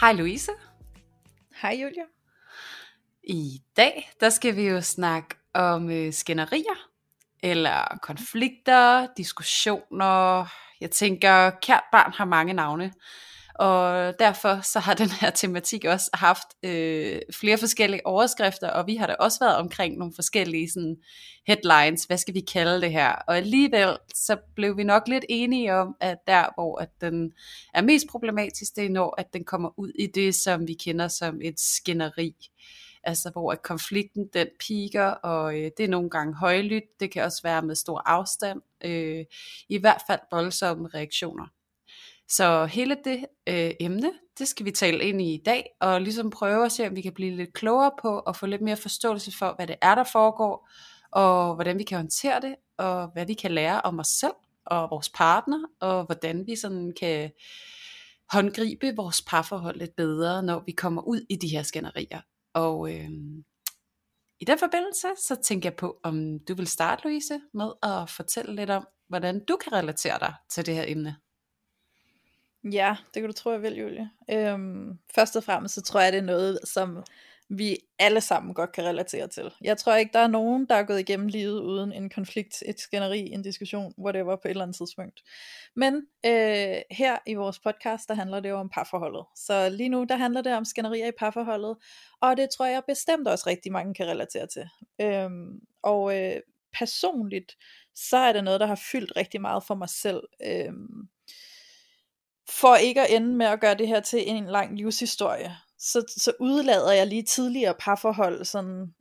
Hej Louise. Hej Julia. I dag, der skal vi jo snakke om øh, skænderier, eller konflikter, diskussioner. Jeg tænker, kært barn har mange navne. Og derfor så har den her tematik også haft øh, flere forskellige overskrifter, og vi har da også været omkring nogle forskellige sådan, headlines, hvad skal vi kalde det her? Og alligevel så blev vi nok lidt enige om, at der hvor at den er mest problematisk, det er når at den kommer ud i det, som vi kender som et skænderi. Altså hvor at konflikten den piker, og øh, det er nogle gange højlydt, det kan også være med stor afstand, øh, i hvert fald voldsomme reaktioner. Så hele det øh, emne, det skal vi tale ind i i dag, og ligesom prøve at se, om vi kan blive lidt klogere på, og få lidt mere forståelse for, hvad det er, der foregår, og hvordan vi kan håndtere det, og hvad vi kan lære om os selv og vores partner, og hvordan vi sådan kan håndgribe vores parforhold lidt bedre, når vi kommer ud i de her skænderier. Og øh, i den forbindelse, så tænker jeg på, om du vil starte, Louise, med at fortælle lidt om, hvordan du kan relatere dig til det her emne. Ja, det kan du tro, jeg vil, Julie. Øhm, først og fremmest, så tror jeg, det er noget, som vi alle sammen godt kan relatere til. Jeg tror ikke, der er nogen, der er gået igennem livet uden en konflikt, et skænderi, en diskussion, whatever, på et eller andet tidspunkt. Men øh, her i vores podcast, der handler det jo om parforholdet. Så lige nu, der handler det om skænderier i parforholdet, og det tror jeg bestemt også rigtig mange kan relatere til. Øhm, og øh, personligt, så er det noget, der har fyldt rigtig meget for mig selv. Øhm, for ikke at ende med at gøre det her til en lang livshistorie, så, så udlader jeg lige tidligere parforhold, sådan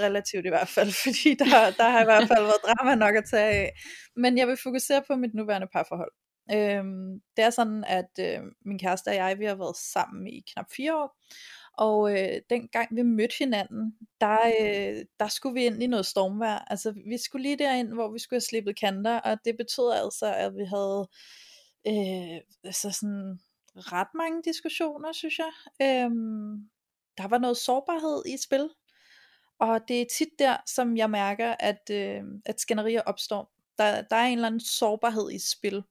relativt i hvert fald, fordi der, der har i hvert fald været drama nok at tage af. Men jeg vil fokusere på mit nuværende parforhold. Øhm, det er sådan, at øh, min kæreste og jeg, vi har været sammen i knap fire år, og øh, dengang vi mødte hinanden, der, øh, der skulle vi ind i noget stormvær. Altså vi skulle lige derind, hvor vi skulle have slippet kanter, og det betød altså, at vi havde øh, altså sådan ret mange diskussioner, synes jeg. Øh, der var noget sårbarhed i spil, og det er tit der, som jeg mærker, at, øh, at skænderier opstår. Der, der er en eller anden sårbarhed i spil.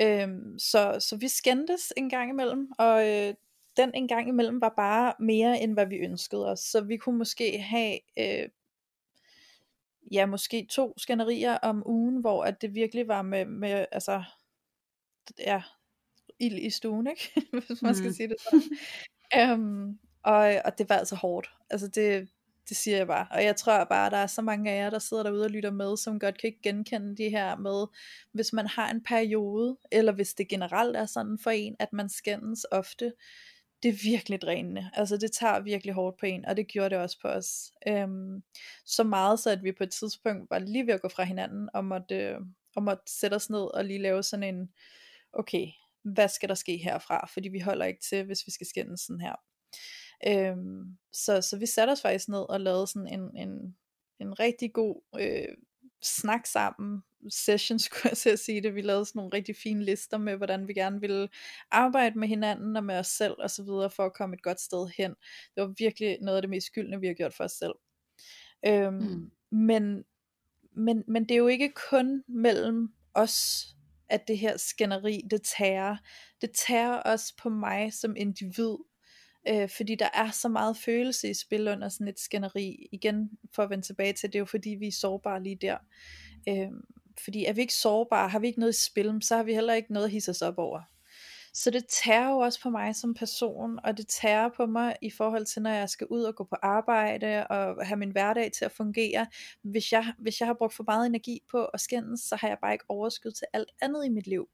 Øh, så, så vi skændtes en gang imellem, og øh, den en gang imellem var bare mere, end hvad vi ønskede os. Så vi kunne måske have, øh, ja, måske to skænderier om ugen, hvor at det virkelig var med, med altså, ja, ild i stuen, ikke? hvis man skal mm. sige det sådan. um, og, og det var altså hårdt. Altså det, det siger jeg bare. Og jeg tror bare, at der er så mange af jer, der sidder derude og lytter med, som godt kan genkende de her med, hvis man har en periode, eller hvis det generelt er sådan for en, at man skændes ofte, det er virkelig drænende. Altså det tager virkelig hårdt på en, og det gjorde det også på os. Øhm, så meget så, at vi på et tidspunkt var lige ved at gå fra hinanden, og måtte, øh, og måtte sætte os ned og lige lave sådan en, okay, hvad skal der ske herfra, fordi vi holder ikke til, hvis vi skal skændes sådan her. Øhm, så, så vi satte os faktisk ned og lavede sådan en, en, en rigtig god øh, snak sammen, session skulle jeg sige det, vi lavede sådan nogle rigtig fine lister med, hvordan vi gerne ville arbejde med hinanden og med os selv og så videre, for at komme et godt sted hen. Det var virkelig noget af det mest skyldende, vi har gjort for os selv. Øhm, mm. men, men, men det er jo ikke kun mellem os at det her skænderi, det tærer. Det tærer også på mig som individ, øh, fordi der er så meget følelse i spil under sådan et skænderi. Igen, for at vende tilbage til, det er jo fordi, vi er sårbare lige der. Øh, fordi er vi ikke sårbare, har vi ikke noget i spil, så har vi heller ikke noget at hisse os op over. Så det tager jo også på mig som person, og det tager på mig i forhold til, når jeg skal ud og gå på arbejde, og have min hverdag til at fungere. Hvis jeg, hvis jeg har brugt for meget energi på at skændes, så har jeg bare ikke overskud til alt andet i mit liv.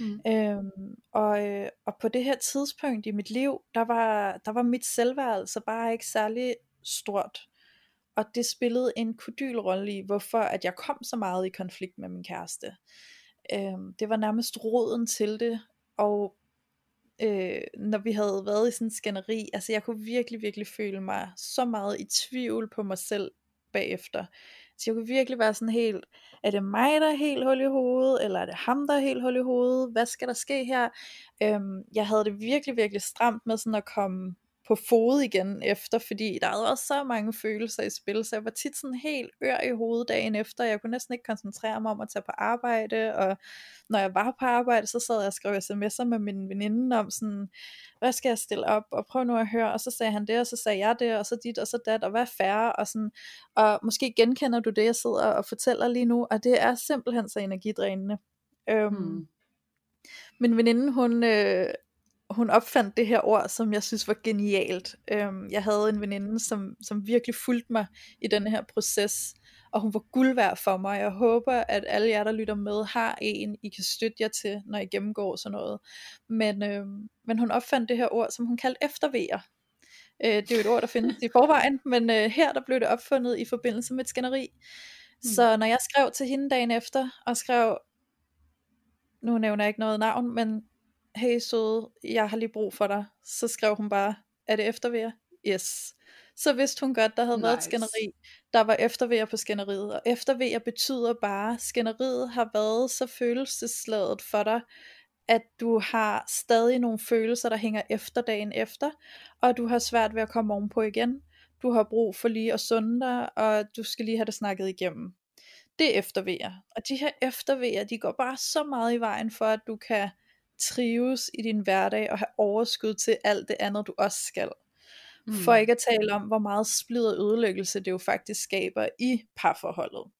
Mm. Øhm, og, øh, og på det her tidspunkt i mit liv, der var, der var mit selvværd altså bare ikke særlig stort. Og det spillede en kodylrolle i, hvorfor at jeg kom så meget i konflikt med min kæreste. Øhm, det var nærmest roden til det, og øh, når vi havde været i sådan en skænderi, altså jeg kunne virkelig, virkelig føle mig så meget i tvivl på mig selv bagefter. Så jeg kunne virkelig være sådan helt, er det mig, der er helt hul i hovedet, eller er det ham, der er helt hul i hovedet? Hvad skal der ske her? Øhm, jeg havde det virkelig, virkelig stramt med sådan at komme på fod igen efter, fordi der havde også så mange følelser i spil, så jeg var tit sådan helt ør i hovedet dagen efter, jeg kunne næsten ikke koncentrere mig om at tage på arbejde, og når jeg var på arbejde, så sad jeg og skrev sms'er med min veninde om sådan, hvad skal jeg stille op, og prøv nu at høre, og så sagde han det, og så sagde jeg det, og så dit, og så dat, og hvad færre, og sådan, og måske genkender du det, jeg sidder og fortæller lige nu, og det er simpelthen så energidrænende. Øhm, hmm. Min veninde, hun, øh, hun opfandt det her ord, som jeg synes var genialt. Øhm, jeg havde en veninde, som, som virkelig fulgte mig i den her proces, og hun var guld værd for mig. Jeg håber, at alle jer, der lytter med, har en, I kan støtte jer til, når I gennemgår sådan noget. Men, øhm, men hun opfandt det her ord, som hun kaldte eftervejer. Øh, det er jo et ord, der findes i forvejen, men øh, her der blev det opfundet i forbindelse med et skænderi. Mm. Så når jeg skrev til hende dagen efter, og skrev, nu nævner jeg ikke noget navn, men hey søde, jeg har lige brug for dig, så skrev hun bare, er det eftervejr? Yes. Så vidste hun godt, der havde nice. været et skænderi, der var eftervejr på skænderiet, og eftervejr betyder bare, at skænderiet har været så følelsesladet for dig, at du har stadig nogle følelser, der hænger efter dagen efter, og du har svært ved at komme ovenpå igen. Du har brug for lige at sunde dig, og du skal lige have det snakket igennem. Det er eftervejr. Og de her eftervejr, de går bare så meget i vejen for, at du kan trives i din hverdag og have overskud til alt det andet, du også skal. Mm. For ikke at tale om, hvor meget splid og ødelæggelse det jo faktisk skaber i parforholdet.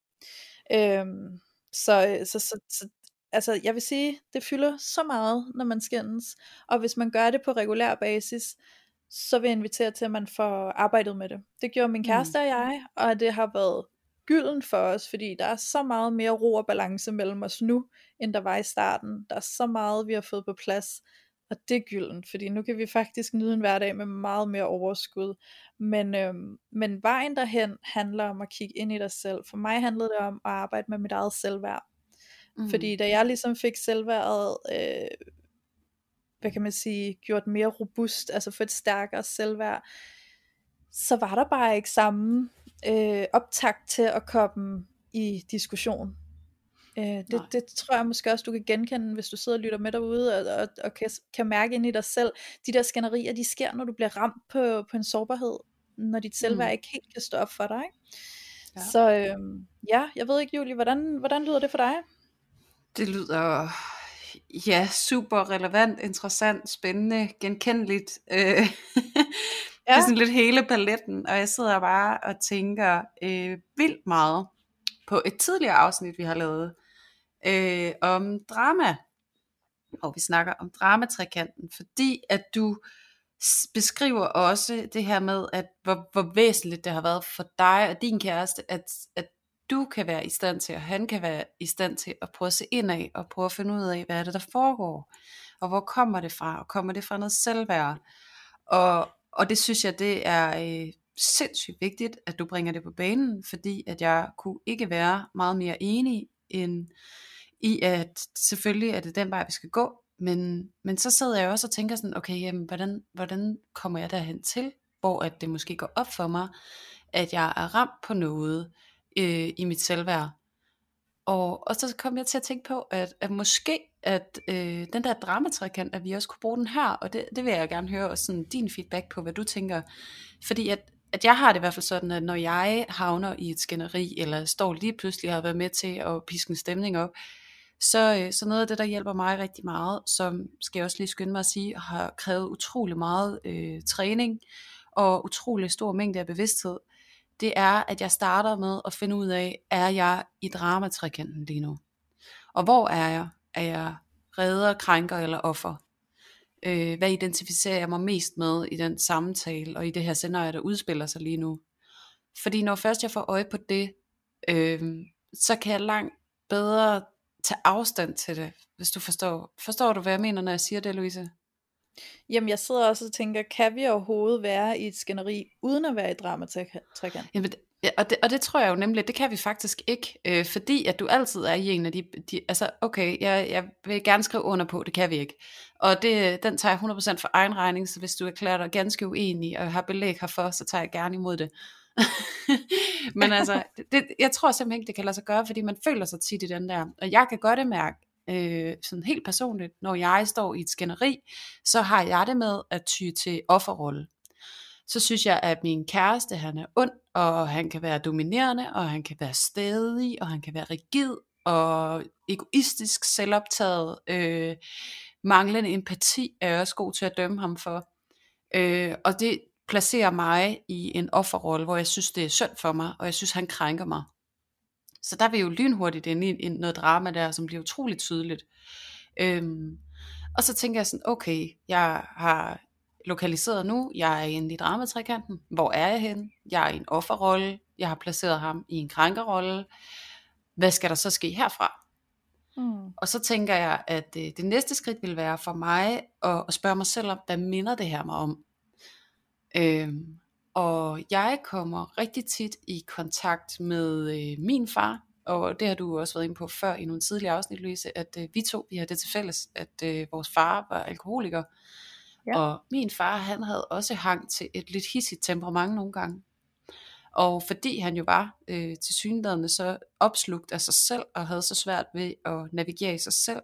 Øhm, så, så, så, så altså, jeg vil sige, det fylder så meget, når man skændes, og hvis man gør det på regulær basis, så vil jeg invitere til, at man får arbejdet med det. Det gjorde min kæreste mm. og jeg, og det har været gylden for os, fordi der er så meget mere ro og balance mellem os nu, end der var i starten. Der er så meget, vi har fået på plads, og det er gylden, fordi nu kan vi faktisk nyde en hverdag med meget mere overskud. Men, øhm, men vejen derhen handler om at kigge ind i dig selv. For mig handlede det om at arbejde med mit eget selvværd. Mm. Fordi da jeg ligesom fik selvværdet, øh, hvad kan man sige, gjort mere robust, altså få et stærkere selvværd, så var der bare ikke samme øh, optakt til at komme i diskussion. Øh, det, det tror jeg måske også, du kan genkende, hvis du sidder og lytter med derude, og, og, og kan, kan mærke ind i dig selv. De der skænderier, de sker, når du bliver ramt på, på en sårbarhed, når dit selvværd mm. ikke helt kan stå op for dig. Ikke? Ja. Så øh, ja, jeg ved ikke, Julie, hvordan, hvordan lyder det for dig? Det lyder ja, super relevant, interessant, spændende, genkendeligt. Øh, Ja. Det er sådan lidt hele paletten, og jeg sidder bare og tænker øh, vildt meget på et tidligere afsnit, vi har lavet, øh, om drama. Og vi snakker om dramatrikanten, fordi at du beskriver også det her med, at hvor, hvor væsentligt det har været for dig og din kæreste, at, at du kan være i stand til, og han kan være i stand til at prøve at se indad, og prøve at finde ud af, hvad er det, der foregår, og hvor kommer det fra, og kommer det fra noget selvværd, og, og det synes jeg, det er øh, sindssygt vigtigt, at du bringer det på banen, fordi at jeg kunne ikke være meget mere enig end i, at selvfølgelig er det den vej, vi skal gå, men, men så sidder jeg også og tænker sådan, okay, jamen, hvordan, hvordan kommer jeg derhen til, hvor at det måske går op for mig, at jeg er ramt på noget øh, i mit selvværd. Og, og så kom jeg til at tænke på, at, at måske at øh, den der dramatrækant, at vi også kunne bruge den her, og det, det vil jeg gerne høre også sådan din feedback på, hvad du tænker. Fordi at, at jeg har det i hvert fald sådan, at når jeg havner i et skænderi, eller står lige pludselig og har været med til at piske en stemning op, så, øh, så noget af det, der hjælper mig rigtig meget, som skal jeg også lige skynde mig at sige, har krævet utrolig meget øh, træning, og utrolig stor mængde af bevidsthed, det er, at jeg starter med at finde ud af, er jeg i dramatrikanten lige nu? Og hvor er jeg? Er jeg redder, krænker eller offer? Øh, hvad identificerer jeg mig mest med i den samtale og i det her scenarie, der udspiller sig lige nu? Fordi når først jeg får øje på det, øh, så kan jeg langt bedre tage afstand til det, hvis du forstår. Forstår du, hvad jeg mener, når jeg siger det, Louise? Jamen, jeg sidder også og tænker, kan vi overhovedet være i et skænderi, uden at være i dramatrækant? Jamen, Ja, og det, og det tror jeg jo nemlig, det kan vi faktisk ikke, øh, fordi at du altid er i en af de, de altså okay, jeg, jeg vil gerne skrive under på, det kan vi ikke. Og det, den tager jeg 100% for egen regning, så hvis du erklærer dig ganske uenig og har belæg herfor, så tager jeg gerne imod det. Men altså, det, jeg tror simpelthen ikke, det kan lade sig gøre, fordi man føler sig tit i den der. Og jeg kan godt det mærke, øh, sådan helt personligt, når jeg står i et skænderi, så har jeg det med at ty til offerrolle så synes jeg, at min kæreste, han er ond, og han kan være dominerende, og han kan være stedig, og han kan være rigid, og egoistisk, selvoptaget, øh, manglende empati er jeg også god til at dømme ham for. Øh, og det placerer mig i en offerrolle, hvor jeg synes, det er synd for mig, og jeg synes, han krænker mig. Så der vil jo lynhurtigt ind i noget drama der, som bliver utroligt tydeligt. Øhm, og så tænker jeg sådan, okay, jeg har lokaliseret nu. Jeg er inde i dramatrikanten. Hvor er jeg henne? Jeg er i en offerrolle. Jeg har placeret ham i en krænkerrolle. Hvad skal der så ske herfra? Mm. Og så tænker jeg, at øh, det næste skridt vil være for mig at, at spørge mig selv om, hvad minder det her mig om? Øhm, og jeg kommer rigtig tit i kontakt med øh, min far, og det har du også været inde på før i nogle tidligere afsnit, Louise, at øh, vi to vi har det til fælles, at øh, vores far var alkoholiker, Ja. Og min far, han havde også hang til et lidt hissigt temperament nogle gange. Og fordi han jo var øh, til synligheden så opslugt af sig selv, og havde så svært ved at navigere i sig selv,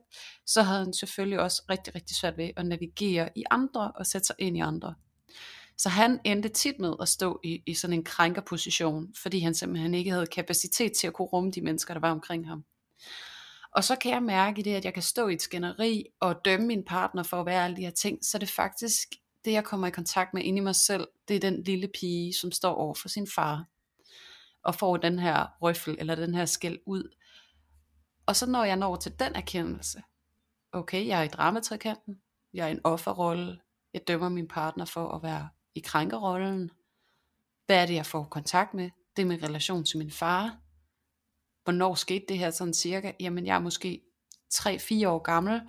så havde han selvfølgelig også rigtig, rigtig svært ved at navigere i andre, og sætte sig ind i andre. Så han endte tit med at stå i, i sådan en krænkerposition, fordi han simpelthen ikke havde kapacitet til at kunne rumme de mennesker, der var omkring ham. Og så kan jeg mærke i det, at jeg kan stå i et skænderi og dømme min partner for at være alle de her ting, så det er faktisk det, jeg kommer i kontakt med inde i mig selv, det er den lille pige, som står over for sin far, og får den her røffel, eller den her skæld ud. Og så når jeg når til den erkendelse, okay, jeg er i dramatrikanten, jeg er i en offerrolle, jeg dømmer min partner for at være i krænkerrollen, hvad er det, jeg får kontakt med? Det er min relation til min far, hvornår skete det her sådan cirka? Jamen jeg er måske 3-4 år gammel,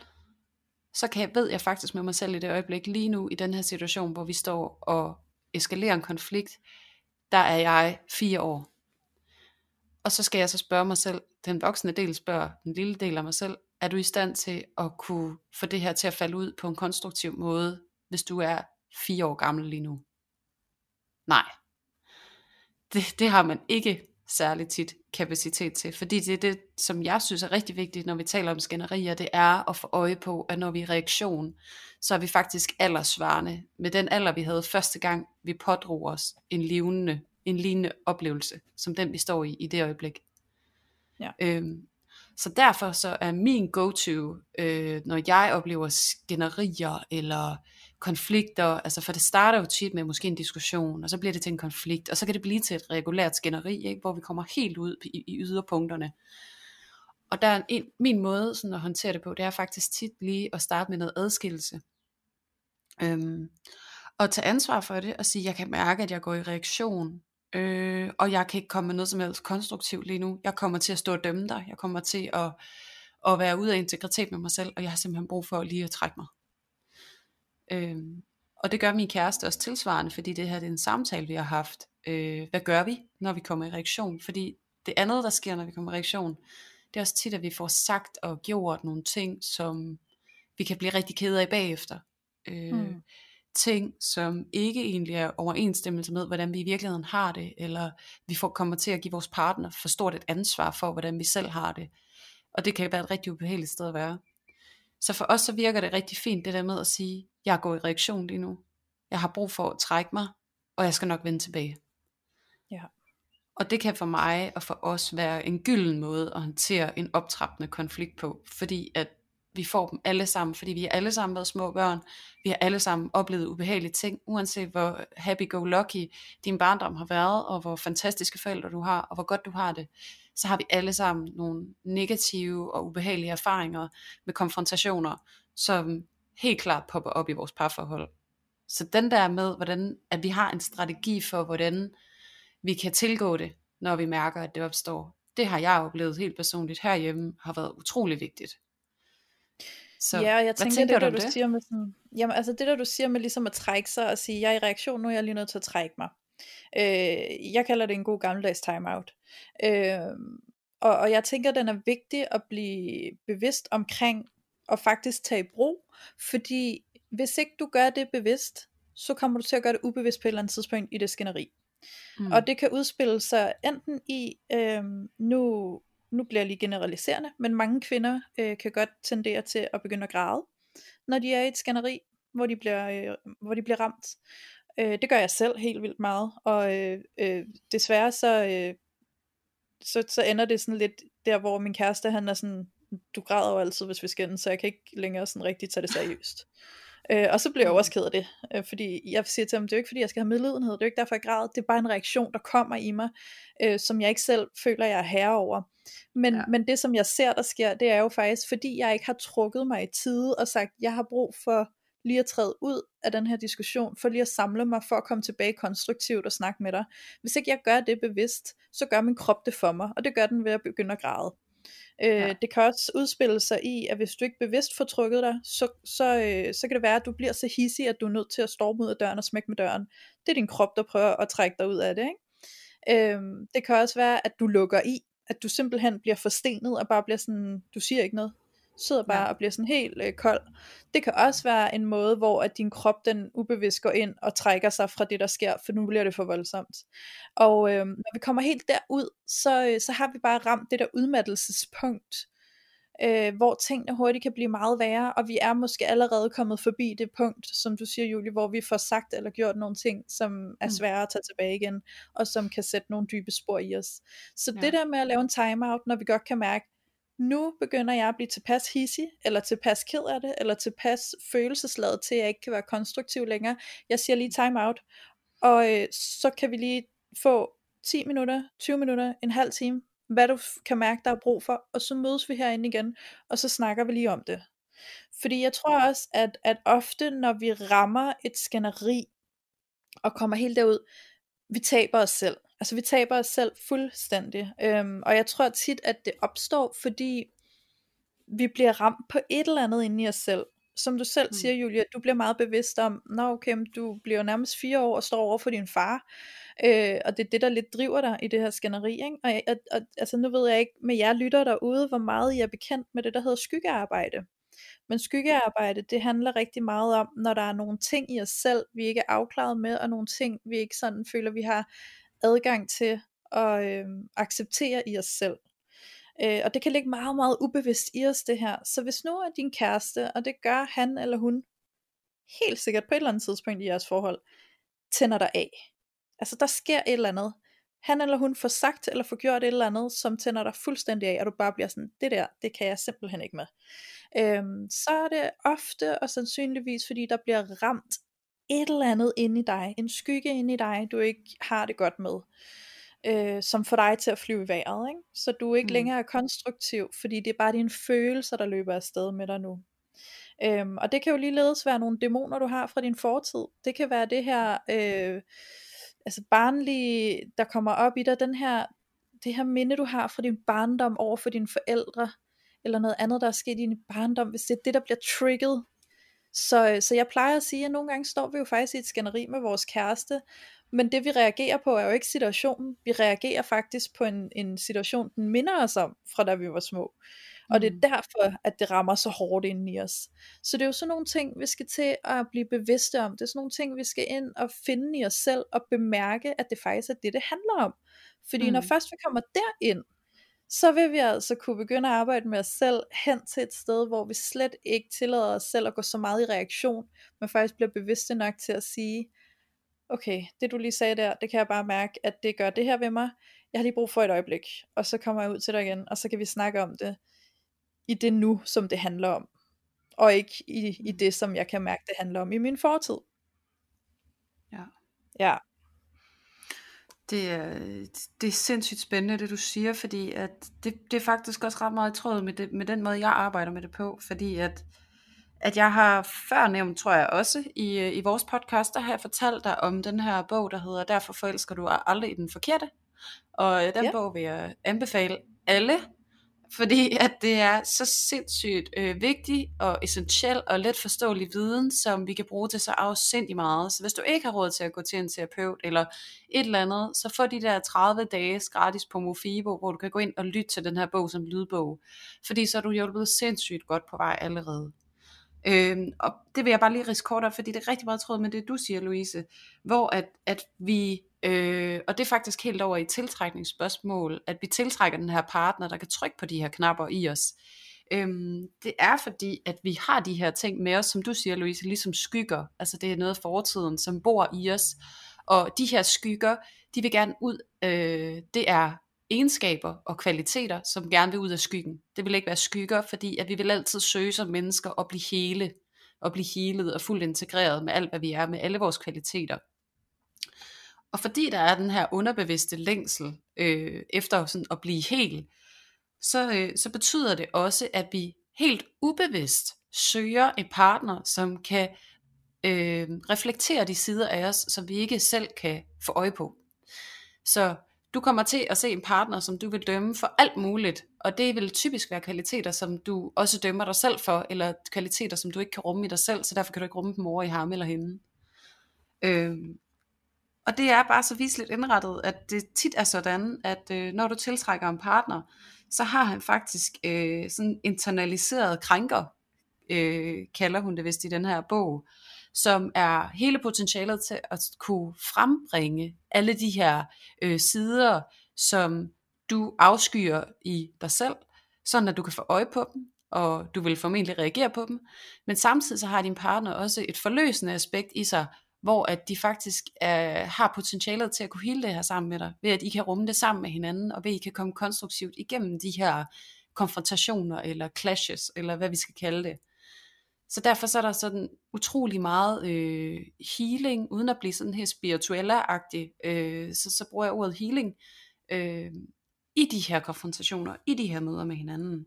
så kan jeg, ved jeg faktisk med mig selv i det øjeblik, lige nu i den her situation, hvor vi står og eskalerer en konflikt, der er jeg 4 år. Og så skal jeg så spørge mig selv, den voksne del spørger den lille del af mig selv, er du i stand til at kunne få det her til at falde ud på en konstruktiv måde, hvis du er 4 år gammel lige nu? Nej. Det, det har man ikke særligt tit kapacitet til. Fordi det er det, som jeg synes er rigtig vigtigt, når vi taler om skænderier, det er at få øje på, at når vi er reaktion, så er vi faktisk aldersvarende med den alder, vi havde første gang, vi pådrog os en lignende, en lignende oplevelse, som den vi står i i det øjeblik. Ja. Øhm, så derfor så er min go-to, øh, når jeg oplever skænderier eller konflikter, altså for det starter jo tit med måske en diskussion, og så bliver det til en konflikt, og så kan det blive til et regulært skænderi, ikke, hvor vi kommer helt ud i, i yderpunkterne. Og der er en, min måde sådan at håndtere det på, det er faktisk tit lige at starte med noget adskillelse. Øhm, og tage ansvar for det, og sige, jeg kan mærke, at jeg går i reaktion, øh, og jeg kan ikke komme med noget som helst konstruktivt lige nu. Jeg kommer til at stå og dømme dig, jeg kommer til at, at være ude af integritet med mig selv, og jeg har simpelthen brug for lige at trække mig. Øhm, og det gør min kæreste også tilsvarende, fordi det her det er en samtale, vi har haft. Øh, hvad gør vi, når vi kommer i reaktion? Fordi det andet, der sker, når vi kommer i reaktion, det er også tit, at vi får sagt og gjort nogle ting, som vi kan blive rigtig kede af bagefter. Øh, mm. Ting, som ikke egentlig er overensstemmelse med, hvordan vi i virkeligheden har det, eller vi får, kommer til at give vores partner for stort et ansvar for, hvordan vi selv har det. Og det kan være et rigtig ubehageligt sted at være. Så for os så virker det rigtig fint, det der med at sige, jeg går i reaktion lige nu. Jeg har brug for at trække mig, og jeg skal nok vende tilbage. Ja. Og det kan for mig og for os være en gylden måde at håndtere en optrappende konflikt på, fordi at vi får dem alle sammen, fordi vi har alle sammen været små børn, vi har alle sammen oplevet ubehagelige ting, uanset hvor happy-go-lucky din barndom har været, og hvor fantastiske forældre du har, og hvor godt du har det, så har vi alle sammen nogle negative og ubehagelige erfaringer med konfrontationer, som helt klart popper op i vores parforhold. Så den der med, hvordan, at vi har en strategi for, hvordan vi kan tilgå det, når vi mærker, at det opstår. Det har jeg oplevet helt personligt herhjemme, har været utrolig vigtigt. Så, ja, jeg tænker, tænker det, der, du, det? siger med sådan, jamen, altså det der du siger med ligesom at trække sig og sige, jeg er i reaktion, nu er jeg lige nødt til at trække mig. Øh, jeg kalder det en god gammeldags timeout. Øh, og, og jeg tænker, den er vigtig at blive bevidst omkring, og faktisk tage i brug, fordi hvis ikke du gør det bevidst, så kommer du til at gøre det ubevidst på et eller andet tidspunkt i det skænderi. Mm. Og det kan udspille sig enten i, øh, nu, nu bliver jeg lige generaliserende, men mange kvinder øh, kan godt tendere til at begynde at græde, når de er i et skænderi, hvor de bliver, øh, hvor de bliver ramt. Øh, det gør jeg selv helt vildt meget, og øh, øh, desværre så, øh, så, så ender det sådan lidt der, hvor min kæreste, han er sådan, du græder jo altid, hvis vi skændes, så jeg kan ikke længere sådan rigtig tage det seriøst. Øh, og så bliver jeg også ked af det, øh, fordi jeg siger til ham, det er jo ikke fordi, jeg skal have medlidenhed, det er jo ikke derfor, jeg græder, det er bare en reaktion, der kommer i mig, øh, som jeg ikke selv føler, jeg er herre over. Men, ja. men det, som jeg ser, der sker, det er jo faktisk, fordi jeg ikke har trukket mig i tide og sagt, jeg har brug for lige at træde ud af den her diskussion, for lige at samle mig, for at komme tilbage konstruktivt og snakke med dig. Hvis ikke jeg gør det bevidst, så gør min krop det for mig, og det gør den ved at begynde at græde. Øh, ja. Det kan også udspille sig i, at hvis du ikke bevidst får trykket dig, så, så, øh, så kan det være, at du bliver så hissig, at du er nødt til at storme ud af døren og smække med døren. Det er din krop, der prøver at trække dig ud af det. Ikke? Øh, det kan også være, at du lukker i, at du simpelthen bliver forstenet og bare bliver sådan, du siger ikke noget sidder bare ja. og bliver sådan helt øh, kold. Det kan også være en måde, hvor at din krop den ubevidst går ind og trækker sig fra det, der sker, for nu bliver det for voldsomt. Og øh, når vi kommer helt derud, så, øh, så har vi bare ramt det der udmattelsespunkt, øh, hvor tingene hurtigt kan blive meget værre, og vi er måske allerede kommet forbi det punkt, som du siger, Julie, hvor vi får sagt eller gjort nogle ting, som er mm. svære at tage tilbage igen, og som kan sætte nogle dybe spor i os. Så ja. det der med at lave en timeout, når vi godt kan mærke, nu begynder jeg at blive tilpas hissig, eller tilpas ked af det, eller tilpas følelsesladet til, at jeg ikke kan være konstruktiv længere. Jeg siger lige time out, og øh, så kan vi lige få 10 minutter, 20 minutter, en halv time, hvad du kan mærke, der er brug for, og så mødes vi herinde igen, og så snakker vi lige om det. Fordi jeg tror også, at, at ofte, når vi rammer et skænderi, og kommer helt derud, vi taber os selv. Altså vi taber os selv fuldstændig. Øhm, og jeg tror tit, at det opstår, fordi vi bliver ramt på et eller andet inde i os selv. Som du selv mm. siger, Julia, du bliver meget bevidst om, nå okay, du bliver jo nærmest fire år og står over for din far. Øh, og det er det, der lidt driver dig i det her skænderi. Ikke? Og, og, og altså, nu ved jeg ikke med jer lytter derude, hvor meget I er bekendt med det, der hedder skyggearbejde. Men skyggearbejde, det handler rigtig meget om, når der er nogle ting i os selv, vi ikke er afklaret med, og nogle ting, vi ikke sådan føler, vi har adgang til at øh, acceptere i os selv. Øh, og det kan ligge meget, meget ubevidst i os det her. Så hvis nu er din kæreste, og det gør han eller hun, helt sikkert på et eller andet tidspunkt i jeres forhold, tænder dig af. Altså der sker et eller andet. Han eller hun får sagt eller får gjort et eller andet, som tænder dig fuldstændig af, og du bare bliver sådan, det der, det kan jeg simpelthen ikke med. Øhm, så er det ofte og sandsynligvis, fordi der bliver ramt et eller andet inde i dig, en skygge inde i dig, du ikke har det godt med, øh, som får dig til at flyve i vejret, ikke? så du ikke mm. længere er konstruktiv, fordi det er bare dine følelser, der løber afsted med dig nu. Øhm, og det kan jo ligeledes være nogle dæmoner, du har fra din fortid. Det kan være det her, øh, altså barnlige, der kommer op i dig, den her, det her minde, du har fra din barndom over for dine forældre, eller noget andet, der er sket i din barndom, hvis det er det, der bliver trigget, så, så jeg plejer at sige, at nogle gange står vi jo faktisk i et skænderi med vores kæreste, men det vi reagerer på er jo ikke situationen, vi reagerer faktisk på en, en situation, den minder os om, fra da vi var små. Og det er mm. derfor, at det rammer så hårdt ind i os. Så det er jo sådan nogle ting, vi skal til at blive bevidste om. Det er sådan nogle ting, vi skal ind og finde i os selv, og bemærke, at det faktisk er det, det handler om. Fordi mm. når først vi kommer derind, så vil vi altså kunne begynde at arbejde med os selv hen til et sted, hvor vi slet ikke tillader os selv at gå så meget i reaktion, men faktisk bliver bevidste nok til at sige, okay, det du lige sagde der, det kan jeg bare mærke, at det gør det her ved mig, jeg har lige brug for et øjeblik, og så kommer jeg ud til dig igen, og så kan vi snakke om det, i det nu, som det handler om, og ikke i, i det, som jeg kan mærke, det handler om i min fortid. Ja. Ja. Det er, det er sindssygt spændende, det du siger, fordi at det, det er faktisk også ret meget i tråd med, det, med den måde, jeg arbejder med det på, fordi at, at jeg har før nævnt, tror jeg også, i, i vores podcast, der har jeg fortalt dig om den her bog, der hedder Derfor forelsker du aldrig i den forkerte, og den ja. bog vil jeg anbefale alle fordi at det er så sindssygt øh, vigtig og essentiel og let forståelig viden, som vi kan bruge til så afsindig meget. Så hvis du ikke har råd til at gå til en terapeut eller et eller andet, så få de der 30 dage gratis på Mofibo, hvor du kan gå ind og lytte til den her bog som lydbog. Fordi så er du hjulpet sindssygt godt på vej allerede. Øhm, og det vil jeg bare lige riske kort op, fordi det er rigtig meget tråd med det, du siger, Louise. Hvor at, at vi, øh, og det er faktisk helt over i tiltrækningsspørgsmål, at vi tiltrækker den her partner, der kan trykke på de her knapper i os. Øhm, det er fordi, at vi har de her ting med os, som du siger, Louise, ligesom skygger. Altså det er noget af fortiden, som bor i os. Og de her skygger, de vil gerne ud. Øh, det er egenskaber og kvaliteter, som gerne vil ud af skyggen. Det vil ikke være skygger, fordi at vi vil altid søge som mennesker at blive hele, og blive helet og fuldt integreret med alt, hvad vi er, med alle vores kvaliteter. Og fordi der er den her underbevidste længsel øh, efter sådan at blive hel, så, øh, så betyder det også, at vi helt ubevidst søger en partner, som kan øh, reflektere de sider af os, som vi ikke selv kan få øje på. Så du kommer til at se en partner, som du vil dømme for alt muligt, og det vil typisk være kvaliteter, som du også dømmer dig selv for, eller kvaliteter, som du ikke kan rumme i dig selv, så derfor kan du ikke rumme dem over i ham eller hende. Øhm, og det er bare så viseligt indrettet, at det tit er sådan, at øh, når du tiltrækker en partner, så har han faktisk øh, sådan internaliseret krænker, øh, kalder hun det vist i den her bog, som er hele potentialet til at kunne frembringe alle de her øh, sider, som du afskyer i dig selv, sådan at du kan få øje på dem, og du vil formentlig reagere på dem. Men samtidig så har din partner også et forløsende aspekt i sig, hvor at de faktisk er, har potentialet til at kunne hele det her sammen med dig, ved at I kan rumme det sammen med hinanden, og ved at I kan komme konstruktivt igennem de her konfrontationer, eller clashes, eller hvad vi skal kalde det. Så derfor så er der sådan utrolig meget øh, healing, uden at blive sådan her spirituelle-agtig, øh, så, så bruger jeg ordet healing, øh, i de her konfrontationer, i de her møder med hinanden.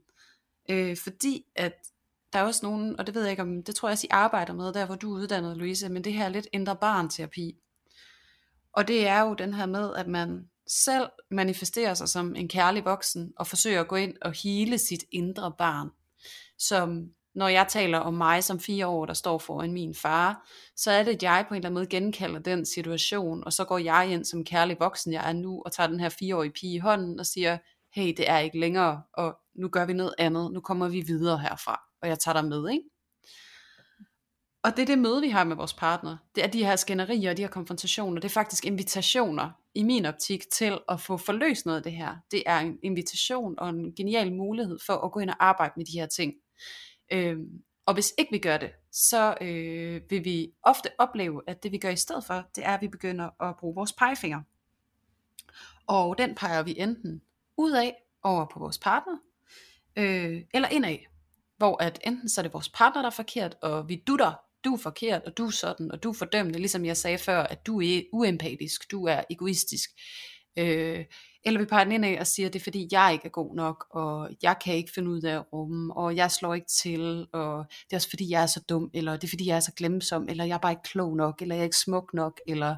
Øh, fordi at der er også nogen, og det ved jeg ikke om, det tror jeg også I arbejder med, der hvor du er uddannet, Louise, men det her er lidt indre barn-terapi. Og det er jo den her med, at man selv manifesterer sig som en kærlig voksen, og forsøger at gå ind og hele sit indre barn, som når jeg taler om mig som fire år, der står foran min far, så er det, at jeg på en eller anden måde genkalder den situation, og så går jeg ind som kærlig voksen, jeg er nu, og tager den her fireårige pige i hånden og siger, hey, det er ikke længere, og nu gør vi noget andet, nu kommer vi videre herfra, og jeg tager dig med, ikke? Og det er det møde, vi har med vores partner. Det er de her skænderier og de her konfrontationer. Det er faktisk invitationer i min optik til at få forløst noget af det her. Det er en invitation og en genial mulighed for at gå ind og arbejde med de her ting. Øh, og hvis ikke vi gør det, så øh, vil vi ofte opleve, at det vi gør i stedet for, det er, at vi begynder at bruge vores pegefinger. Og den peger vi enten ud af over på vores partner, øh, eller indad. Hvor at enten så er det vores partner, der er forkert, og vi dutter, du er forkert, og du er sådan, og du er fordømmende, ligesom jeg sagde før, at du er uempatisk, du er egoistisk. Øh, eller vi peger den ind af og siger, at det er fordi, jeg ikke er god nok, og jeg kan ikke finde ud af at rumme, og jeg slår ikke til, og det er også fordi, jeg er så dum, eller det er fordi, jeg er så glemsom, eller jeg er bare ikke klog nok, eller jeg er ikke smuk nok, eller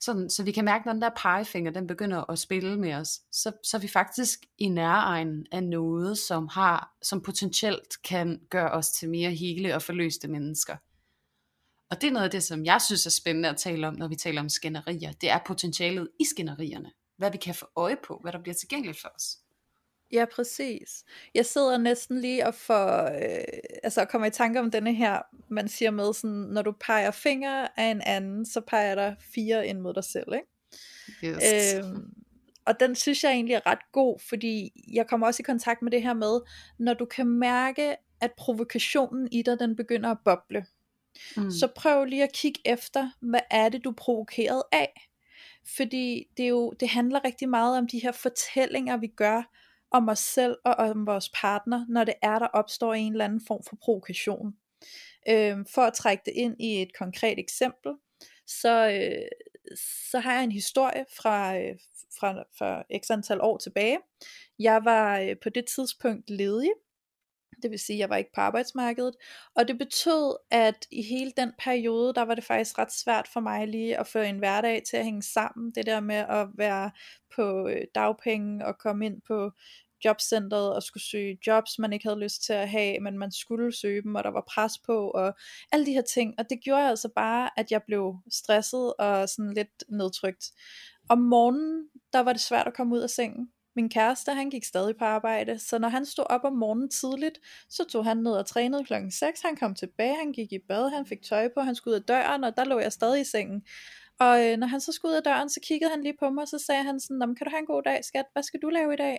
sådan, så vi kan mærke, når den der pegefinger, den begynder at spille med os, så, så er vi faktisk i næregen af noget, som har, som potentielt kan gøre os til mere hele og forløste mennesker. Og det er noget af det, som jeg synes er spændende at tale om, når vi taler om skænderier. Det er potentialet i skænderierne hvad vi kan få øje på, hvad der bliver tilgængeligt for os. Ja, præcis. Jeg sidder næsten lige og får, øh, altså kommer i tanke om denne her, man siger med sådan, når du peger fingre af en anden, så peger der fire ind mod dig selv, ikke? Yes. Øhm, og den synes jeg egentlig er ret god, fordi jeg kommer også i kontakt med det her med, når du kan mærke, at provokationen i dig, den begynder at boble, mm. så prøv lige at kigge efter, hvad er det, du er provokeret af? Fordi det, er jo, det handler rigtig meget om de her fortællinger, vi gør om os selv og om vores partner, når det er, der opstår en eller anden form for provokation. Øhm, for at trække det ind i et konkret eksempel, så, øh, så har jeg en historie fra, øh, fra, fra x antal år tilbage. Jeg var øh, på det tidspunkt ledig, det vil sige, at jeg var ikke på arbejdsmarkedet. Og det betød, at i hele den periode, der var det faktisk ret svært for mig lige at få en hverdag til at hænge sammen. Det der med at være på øh, dagpenge og komme ind på jobcentret og skulle søge jobs, man ikke havde lyst til at have, men man skulle søge dem, og der var pres på, og alle de her ting. Og det gjorde altså bare, at jeg blev stresset og sådan lidt nedtrykt. Om morgenen, der var det svært at komme ud af sengen. Min kæreste, han gik stadig på arbejde, så når han stod op om morgenen tidligt, så tog han ned og trænede klokken 6, han kom tilbage, han gik i bad, han fik tøj på, han skulle ud af døren, og der lå jeg stadig i sengen. Og øh, når han så skulle ud af døren, så kiggede han lige på mig, og så sagde han sådan, kan du have en god dag, skat, hvad skal du lave i dag?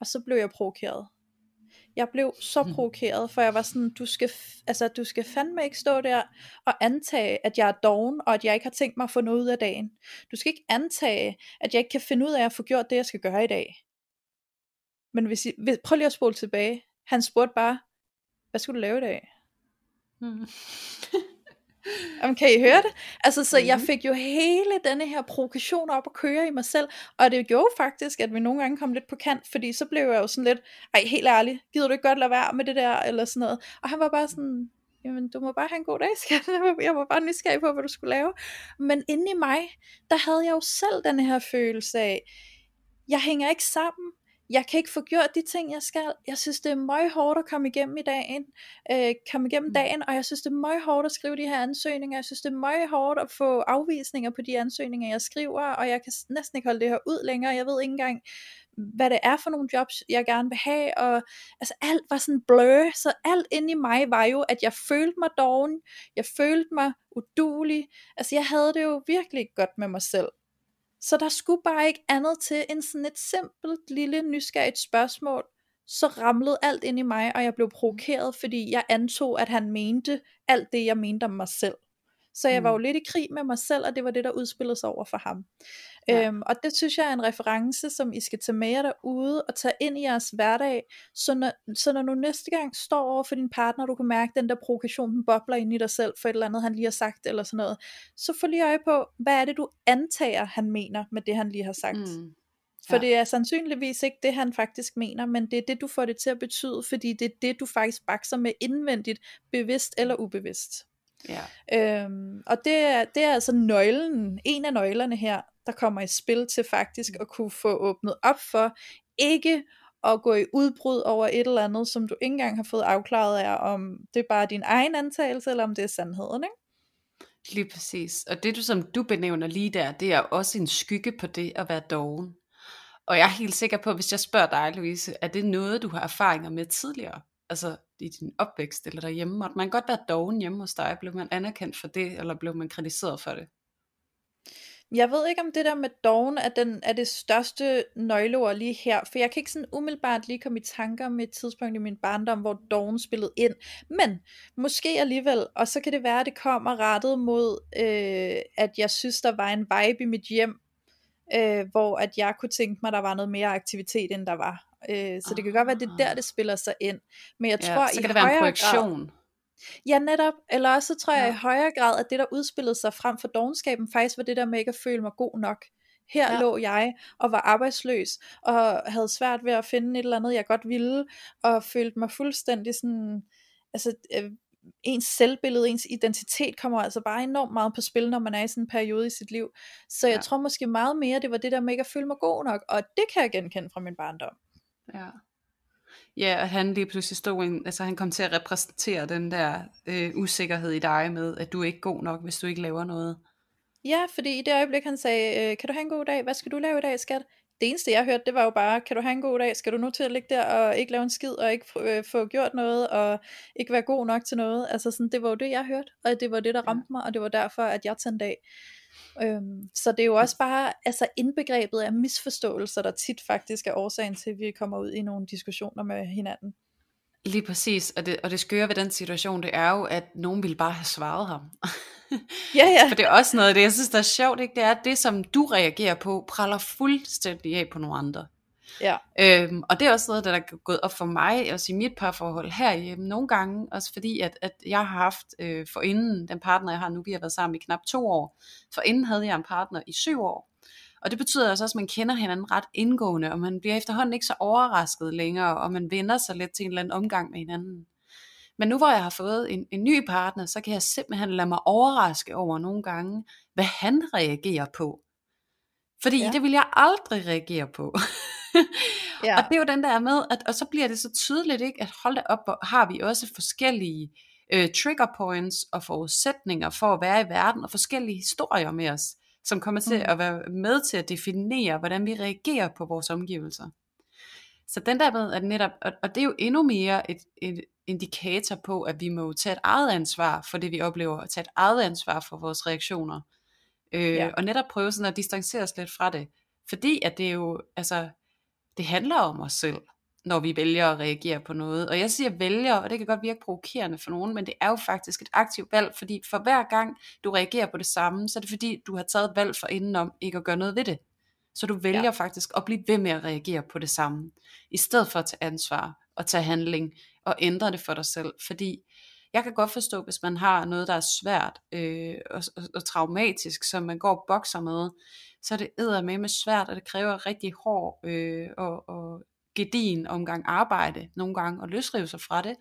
Og så blev jeg provokeret. Jeg blev så mhm. provokeret, for jeg var sådan, du skal, altså, du skal fandme ikke stå der og antage, at jeg er doven, og at jeg ikke har tænkt mig at få noget ud af dagen. Du skal ikke antage, at jeg ikke kan finde ud af at få gjort det, jeg skal gøre i dag. Men hvis I, hvis, prøv lige at spole tilbage. Han spurgte bare, hvad skulle du lave i dag? Mm. Jamen, kan I høre det? Altså, så mm-hmm. jeg mhm. fik jo hele denne her provokation op at køre i mig selv, og det gjorde faktisk, at vi nogle gange kom lidt på kant, fordi så blev jeg jo sådan lidt, ej, helt ærligt, gider du ikke godt lade være med det der, eller sådan noget. Og han var bare sådan, jamen, du må bare have en god dag, skat. Jeg var bare nysgerrig på, hvad du skulle lave. Men inde i mig, der havde jeg jo selv den her følelse af, jeg hænger ikke sammen, jeg kan ikke få gjort de ting, jeg skal. Jeg synes, det er meget hårdt at komme igennem i dagen, øh, komme igennem mm. dagen, og jeg synes, det er meget hårdt at skrive de her ansøgninger. Jeg synes, det er meget hårdt at få afvisninger på de ansøgninger, jeg skriver, og jeg kan næsten ikke holde det her ud længere. Jeg ved ikke engang, hvad det er for nogle jobs, jeg gerne vil have, og altså alt var sådan blø, så alt inde i mig var jo, at jeg følte mig doven, jeg følte mig udulig, altså jeg havde det jo virkelig godt med mig selv, så der skulle bare ikke andet til end sådan et simpelt lille nysgerrigt spørgsmål. Så ramlede alt ind i mig, og jeg blev provokeret, fordi jeg antog, at han mente alt det, jeg mente om mig selv. Så jeg var jo mm. lidt i krig med mig selv, og det var det, der udspillede sig over for ham. Ja. Øhm, og det synes jeg er en reference, som I skal tage med jer derude og tage ind i jeres hverdag, så når, så når du næste gang står over for din partner, du kan mærke den der provokation, den bobler ind i dig selv for et eller andet, han lige har sagt, eller sådan noget, så få lige øje på, hvad er det, du antager, han mener med det, han lige har sagt. Mm. For ja. det er sandsynligvis ikke det, han faktisk mener, men det er det, du får det til at betyde, fordi det er det, du faktisk bakser med indvendigt, bevidst eller ubevidst. Ja. Øhm, og det er, det er altså nøglen, en af nøglerne her, der kommer i spil til faktisk at kunne få åbnet op for, ikke at gå i udbrud over et eller andet, som du ikke engang har fået afklaret af, om det er bare din egen antagelse, eller om det er sandheden, ikke? Lige præcis. Og det du som du benævner lige der, det er også en skygge på det at være doven. Og jeg er helt sikker på, hvis jeg spørger dig, Louise, er det noget, du har erfaringer med tidligere? Altså i din opvækst eller derhjemme? Måtte man godt være doven hjemme hos dig? Blev man anerkendt for det, eller blev man kritiseret for det? Jeg ved ikke om det der med doven er, den, er det største nøgleord lige her, for jeg kan ikke sådan umiddelbart lige komme i tanker med et tidspunkt i min barndom, hvor doven spillede ind. Men måske alligevel, og så kan det være, at det kommer rettet mod, øh, at jeg synes, der var en vibe i mit hjem, øh, hvor at jeg kunne tænke mig, der var noget mere aktivitet, end der var. Øh, så det kan godt være, at det er der, ah. det spiller sig ind. Men jeg ja, tror, så kan i det være en projektion. Grad, Ja, netop. Eller også så tror jeg ja. i højere grad, at det der udspillede sig frem for dogenskaben, faktisk var det der med ikke at føle mig god nok. Her ja. lå jeg og var arbejdsløs, og havde svært ved at finde et eller andet, jeg godt ville, og følte mig fuldstændig sådan, altså øh, ens selvbillede, ens identitet kommer altså bare enormt meget på spil, når man er i sådan en periode i sit liv. Så jeg ja. tror måske meget mere, det var det der med ikke at føle mig god nok, og det kan jeg genkende fra min barndom. Ja. Ja, og han lige pludselig stod en, altså han kom til at repræsentere den der øh, usikkerhed i dig med, at du er ikke god nok, hvis du ikke laver noget. Ja, fordi i det øjeblik han sagde, øh, kan du have en god dag, hvad skal du lave i dag, skat? Det eneste jeg hørte, det var jo bare, kan du have en god dag, skal du nu til at ligge der og ikke lave en skid, og ikke øh, få gjort noget, og ikke være god nok til noget. Altså sådan, det var jo det, jeg hørte, og det var det, der ramte mig, og det var derfor, at jeg tændte af. Øhm, så det er jo også bare altså indbegrebet af misforståelser, der tit faktisk er årsagen til, at vi kommer ud i nogle diskussioner med hinanden. Lige præcis, og det, og det skøre ved den situation, det er jo, at nogen ville bare have svaret ham. ja, ja. For det er også noget af det, jeg synes, der er sjovt, ikke? det er, at det, som du reagerer på, praller fuldstændig af på nogle andre. Ja. Øhm, og det er også noget, der er gået op for mig, også i mit parforhold herhjemme nogle gange, også fordi, at, at jeg har haft øh, for inden den partner, jeg har nu, vi har været sammen i knap to år, for inden havde jeg en partner i syv år. Og det betyder altså også, at man kender hinanden ret indgående, og man bliver efterhånden ikke så overrasket længere, og man vender sig lidt til en eller anden omgang med hinanden. Men nu hvor jeg har fået en, en ny partner, så kan jeg simpelthen lade mig overraske over nogle gange, hvad han reagerer på. Fordi ja. det vil jeg aldrig reagere på. ja. Og det er jo den der med, at, og så bliver det så tydeligt, ikke, at hold da op, har vi også forskellige øh, trigger points og forudsætninger for at være i verden, og forskellige historier med os, som kommer til mm. at være med til at definere, hvordan vi reagerer på vores omgivelser. Så den der med, at netop, og, og det er jo endnu mere et, et indikator på, at vi må tage et eget ansvar for det, vi oplever, og tage et eget ansvar for vores reaktioner. Øh, ja. Og netop prøve sådan at distancere os lidt fra det. Fordi at det er jo, altså, det handler om os selv, når vi vælger at reagere på noget. Og jeg siger vælger, og det kan godt virke provokerende for nogen, men det er jo faktisk et aktivt valg, fordi for hver gang du reagerer på det samme, så er det fordi, du har taget et valg for indenom ikke at gøre noget ved det. Så du vælger ja. faktisk at blive ved med at reagere på det samme, i stedet for at tage ansvar og tage handling og ændre det for dig selv. Fordi jeg kan godt forstå, hvis man har noget, der er svært øh, og, og, og traumatisk, som man går og bokser med, så er det med med svært, og det kræver rigtig hård øh, og, og gedin omgang arbejde nogle gange, og løsrive sig fra det.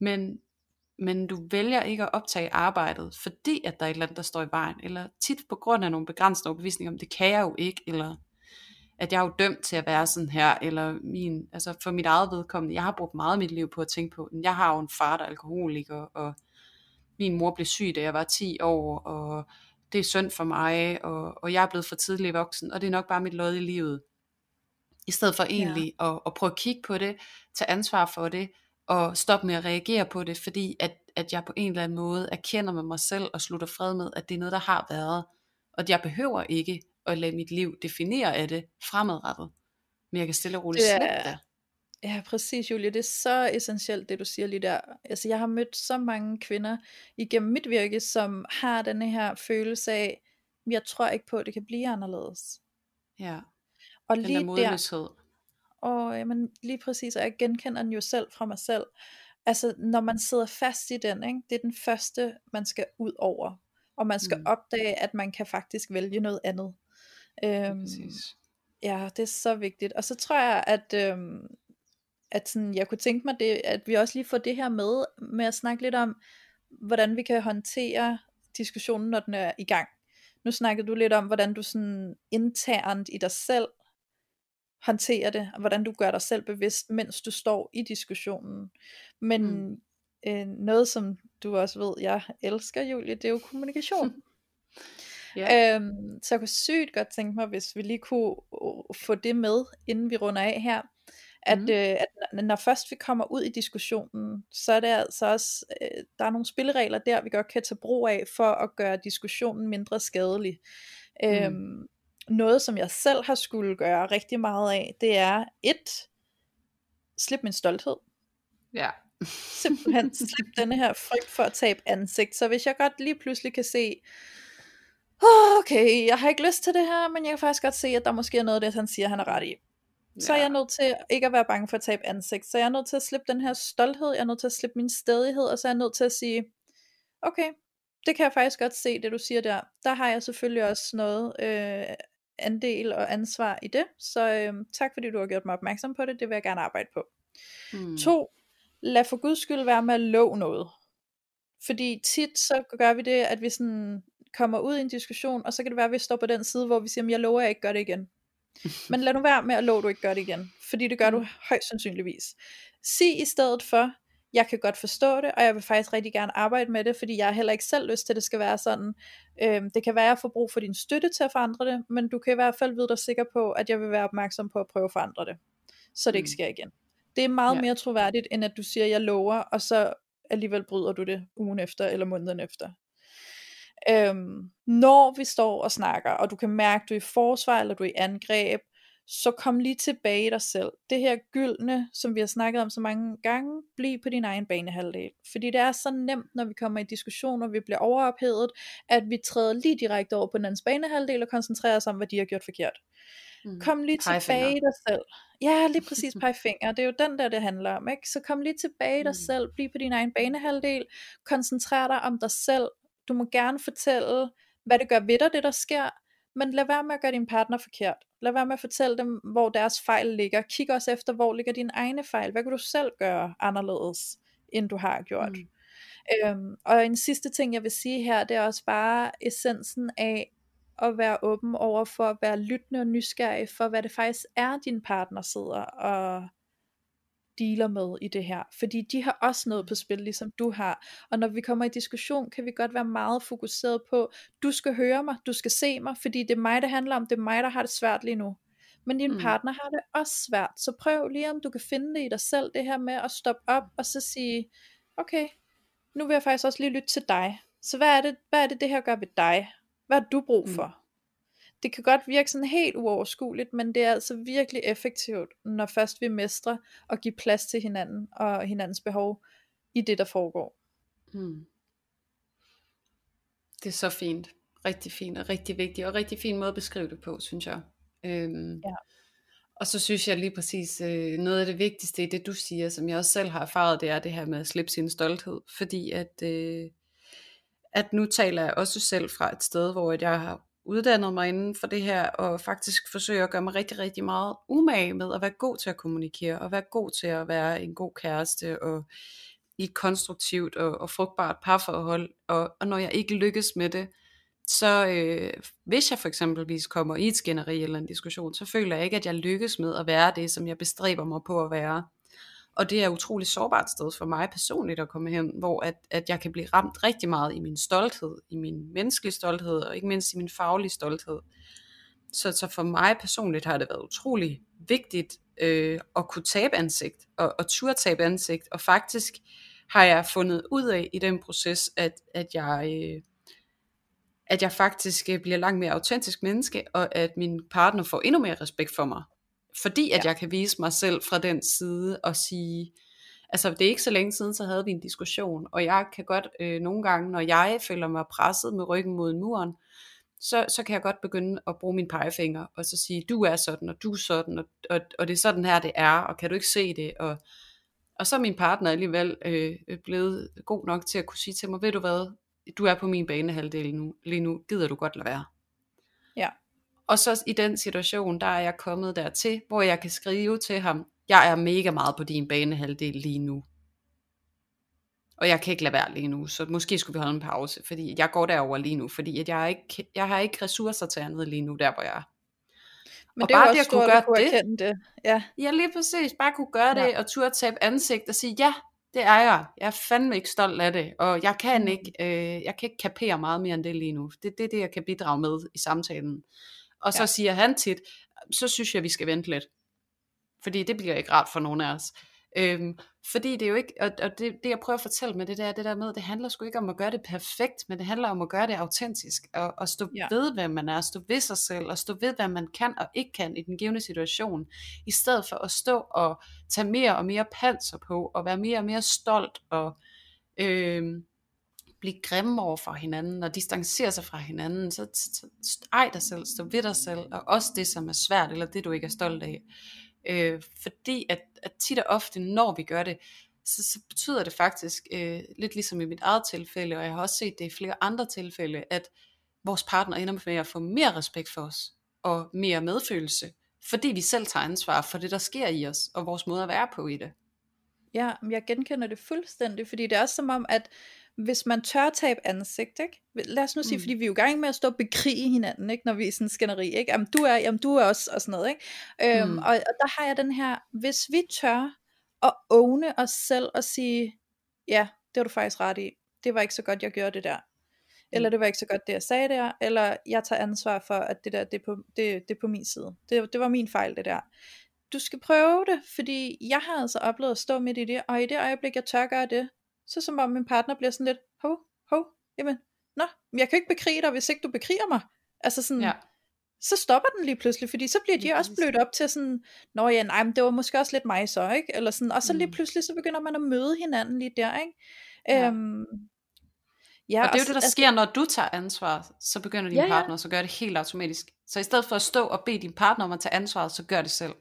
Men, men du vælger ikke at optage arbejdet, fordi at der er et eller andet, der står i vejen, eller tit på grund af nogle begrænsende overbevisninger om, det kan jeg jo ikke, eller at jeg er jo dømt til at være sådan her, eller min, altså for mit eget vedkommende, jeg har brugt meget af mit liv på at tænke på, jeg har jo en far, der er alkoholiker, og min mor blev syg, da jeg var 10 år, og det er synd for mig, og, og jeg er blevet for tidlig voksen, og det er nok bare mit lod i livet. I stedet for egentlig ja. at, at prøve at kigge på det, tage ansvar for det, og stoppe med at reagere på det, fordi at, at jeg på en eller anden måde erkender med mig selv og slutter fred med, at det er noget, der har været, og jeg behøver ikke at lade mit liv definere af det fremadrettet. Men jeg kan stille og roligt slippe det. Ja, præcis Julie. Det er så essentielt, det du siger lige der. Altså, jeg har mødt så mange kvinder igennem mit virke, som har den her følelse af, jeg tror ikke på, at det kan blive anderledes. Ja, og den lige der modløshed. Og jamen, lige præcis, og jeg genkender den jo selv fra mig selv. Altså, når man sidder fast i den, ikke, det er den første, man skal ud over. Og man skal mm. opdage, at man kan faktisk vælge noget andet. Øhm, ja, det er så vigtigt. Og så tror jeg, at, øhm, at sådan, jeg kunne tænke mig, det, at vi også lige får det her med, med at snakke lidt om, hvordan vi kan håndtere diskussionen, når den er i gang. Nu snakkede du lidt om, hvordan du sådan internt i dig selv håndterer det, og hvordan du gør dig selv bevidst, mens du står i diskussionen. Men mm. øh, noget, som du også ved, jeg elsker, Julie, det er jo kommunikation. Yeah. Øhm, så jeg kunne sygt godt tænke mig, hvis vi lige kunne få det med, inden vi runder af her, at, mm. øh, at når først vi kommer ud i diskussionen, så er det altså også, øh, der er nogle spilleregler der, vi godt kan tage brug af, for at gøre diskussionen mindre skadelig. Mm. Øhm, noget, som jeg selv har skulle gøre rigtig meget af, det er et, slip min stolthed. Ja. Simpelthen slip denne her frygt for at tabe ansigt. Så hvis jeg godt lige pludselig kan se, okay, jeg har ikke lyst til det her, men jeg kan faktisk godt se, at der måske er noget af det, han siger, han er ret i. Så er jeg nødt til ikke at være bange for at tabe ansigt. Så jeg er nødt til at slippe den her stolthed, jeg er nødt til at slippe min stedighed, og så er jeg nødt til at sige, okay, det kan jeg faktisk godt se, det du siger der. Der har jeg selvfølgelig også noget øh, andel og ansvar i det. Så øh, tak fordi du har gjort mig opmærksom på det, det vil jeg gerne arbejde på. Hmm. To, lad for guds skyld være med at love noget. Fordi tit så gør vi det, at vi sådan kommer ud i en diskussion, og så kan det være, at vi står på den side, hvor vi siger, jeg lover, at jeg ikke gør det igen. Men lad nu være med at love, at du ikke gør det igen, fordi det gør du mm. højst sandsynligvis. Sig i stedet for, jeg kan godt forstå det, og jeg vil faktisk rigtig gerne arbejde med det, fordi jeg har heller ikke selv lyst til, at det skal være sådan. Øhm, det kan være, at jeg får brug for din støtte til at forandre det, men du kan i hvert fald vide dig sikker på, at jeg vil være opmærksom på at prøve at forandre det, så det mm. ikke sker igen. Det er meget ja. mere troværdigt, end at du siger, jeg lover, og så alligevel bryder du det ugen efter eller måneden efter. Øhm, når vi står og snakker, og du kan mærke, at du er i forsvar, eller du er i angreb, så kom lige tilbage i dig selv. Det her gyldne, som vi har snakket om så mange gange, bliv på din egen banehalvdel. Fordi det er så nemt, når vi kommer i diskussioner, og vi bliver overophedet, at vi træder lige direkte over på den andens banehalvdel og koncentrerer os om, hvad de har gjort forkert. Mm. Kom lige tilbage i dig selv. Ja, lige præcis pegefinger. Det er jo den der, det handler om. Ikke? Så kom lige tilbage i dig mm. selv. Bliv på din egen banehalvdel. Koncentrer dig om dig selv. Du må gerne fortælle, hvad det gør ved dig, det der sker. Men lad være med at gøre din partner forkert. Lad være med at fortælle dem, hvor deres fejl ligger. Kig også efter, hvor ligger dine egne fejl. Hvad kan du selv gøre anderledes, end du har gjort? Mm. Øhm, og en sidste ting, jeg vil sige her, det er også bare essensen af at være åben over for at være lyttende og nysgerrig for, hvad det faktisk er, din partner sidder og dealer med i det her. Fordi de har også noget på spil, ligesom du har. Og når vi kommer i diskussion, kan vi godt være meget fokuseret på, du skal høre mig, du skal se mig, fordi det er mig, det handler om, det er mig, der har det svært lige nu. Men din mm. partner har det også svært, så prøv lige om du kan finde det i dig selv, det her med at stoppe op og så sige, okay, nu vil jeg faktisk også lige lytte til dig. Så hvad er det, hvad er det, det her gør ved dig? Hvad har du brug mm. for? Mm. Det kan godt virke sådan helt uoverskueligt, men det er altså virkelig effektivt, når først vi mestrer og give plads til hinanden og hinandens behov i det, der foregår. Mm. Det er så fint. Rigtig fint og rigtig vigtigt, og rigtig fin måde at beskrive det på, synes jeg. Øhm, ja. Og så synes jeg lige præcis, øh, noget af det vigtigste i det du siger, som jeg også selv har erfaret, det er det her med at slippe sin stolthed. Fordi at, øh, at nu taler jeg også selv fra et sted, hvor jeg har uddannet mig inden for det her, og faktisk forsøger at gøre mig rigtig, rigtig meget umage med at være god til at kommunikere, og være god til at være en god kæreste, og i et konstruktivt og, og frugtbart parforhold. Og, og når jeg ikke lykkes med det, så øh, hvis jeg for eksempelvis kommer i et skænderi eller en diskussion, så føler jeg ikke, at jeg lykkes med at være det, som jeg bestræber mig på at være. Og det er et utroligt sårbart sted for mig personligt at komme hen, hvor at, at jeg kan blive ramt rigtig meget i min stolthed, i min menneskelige stolthed, og ikke mindst i min faglige stolthed. Så, så for mig personligt har det været utrolig vigtigt øh, at kunne tabe ansigt, og, og turde tabe ansigt, og faktisk har jeg fundet ud af i den proces, at, at jeg... Øh, at jeg faktisk øh, bliver langt mere autentisk menneske, og at min partner får endnu mere respekt for mig. Fordi at ja. jeg kan vise mig selv fra den side og sige, altså det er ikke så længe siden, så havde vi en diskussion, og jeg kan godt øh, nogle gange, når jeg føler mig presset med ryggen mod muren, så, så kan jeg godt begynde at bruge min pegefinger, og så sige, du er sådan, og du er sådan, og, og, og det er sådan her, det er, og kan du ikke se det, og, og så er min partner alligevel øh, blevet god nok til at kunne sige til mig, ved du hvad, du er på min banehalvdel nu, lige nu, gider du godt lade være. Ja. Og så i den situation, der er jeg kommet dertil, hvor jeg kan skrive til ham, jeg er mega meget på din banehalvdel lige nu. Og jeg kan ikke lade være lige nu, så måske skulle vi holde en pause, fordi jeg går derover lige nu, fordi at jeg, ikke, jeg har ikke ressourcer til andet lige nu, der hvor jeg er. Men og det er bare også det at kunne gøre kunne det, det. Ja. ja, lige præcis, bare kunne gøre ja. det, og turde tabe ansigt og sige, ja, det er jeg. Jeg er fandme ikke stolt af det, og jeg kan mm. ikke, øh, jeg kan ikke kapere meget mere end det lige nu. Det er det, det, jeg kan bidrage med i samtalen. Og så ja. siger han tit, så synes jeg, vi skal vente lidt. Fordi det bliver ikke rart for nogen af os. Øhm, fordi det er jo ikke, og, og det, det jeg prøver at fortælle med det der, det der med, det handler sgu ikke om at gøre det perfekt, men det handler om at gøre det autentisk, og, og stå ja. ved, hvem man er, stå ved sig selv, og stå ved, hvad man kan og ikke kan i den givende situation, i stedet for at stå og tage mere og mere panser på, og være mere og mere stolt, og øhm, blive grimme over for hinanden, og distancere sig fra hinanden, så, så, så ej dig selv, stå ved dig selv, og også det, som er svært, eller det, du ikke er stolt af. Øh, fordi at, at tit og ofte, når vi gør det, så, så betyder det faktisk, øh, lidt ligesom i mit eget tilfælde, og jeg har også set det i flere andre tilfælde, at vores partner ender med at få mere respekt for os, og mere medfølelse, fordi vi selv tager ansvar for det, der sker i os, og vores måde at være på i det. Ja, jeg genkender det fuldstændig, fordi det er også som om, at hvis man tør tabe ansigt, ikke? lad os nu sige, mm. fordi vi er jo i gang med at stå og bekrige hinanden, ikke? når vi er sådan en skænderi, ikke? Jamen, du er, jamen, du er også, og sådan noget, ikke? Øhm, mm. og, og der har jeg den her, hvis vi tør at åne os selv og sige, ja, det har du faktisk ret i, det var ikke så godt, jeg gjorde det der, eller mm. det var ikke så godt det jeg sagde der, eller jeg tager ansvar for at det der det er på, det, det er på min side. Det, det var min fejl det der. Du skal prøve det, fordi jeg har altså oplevet at stå midt i det, og i det øjeblik jeg tør gøre det, så som om min partner bliver sådan lidt, hov, hov, jamen, nå, men jeg kan ikke bekrige dig, hvis ikke du bekriger mig. Altså sådan, ja. så stopper den lige pludselig, fordi så bliver de ja, også blødt op til sådan, nå ja, nej, men det var måske også lidt mig så, ikke? Eller sådan, og så lige mm. pludselig, så begynder man at møde hinanden lige der, ikke? Ja. Øhm, Ja, og det er jo det, der altså, sker, når du tager ansvar, så begynder din ja, ja. partner så gør det helt automatisk. Så i stedet for at stå og bede din partner om at tage ansvar, så gør det selv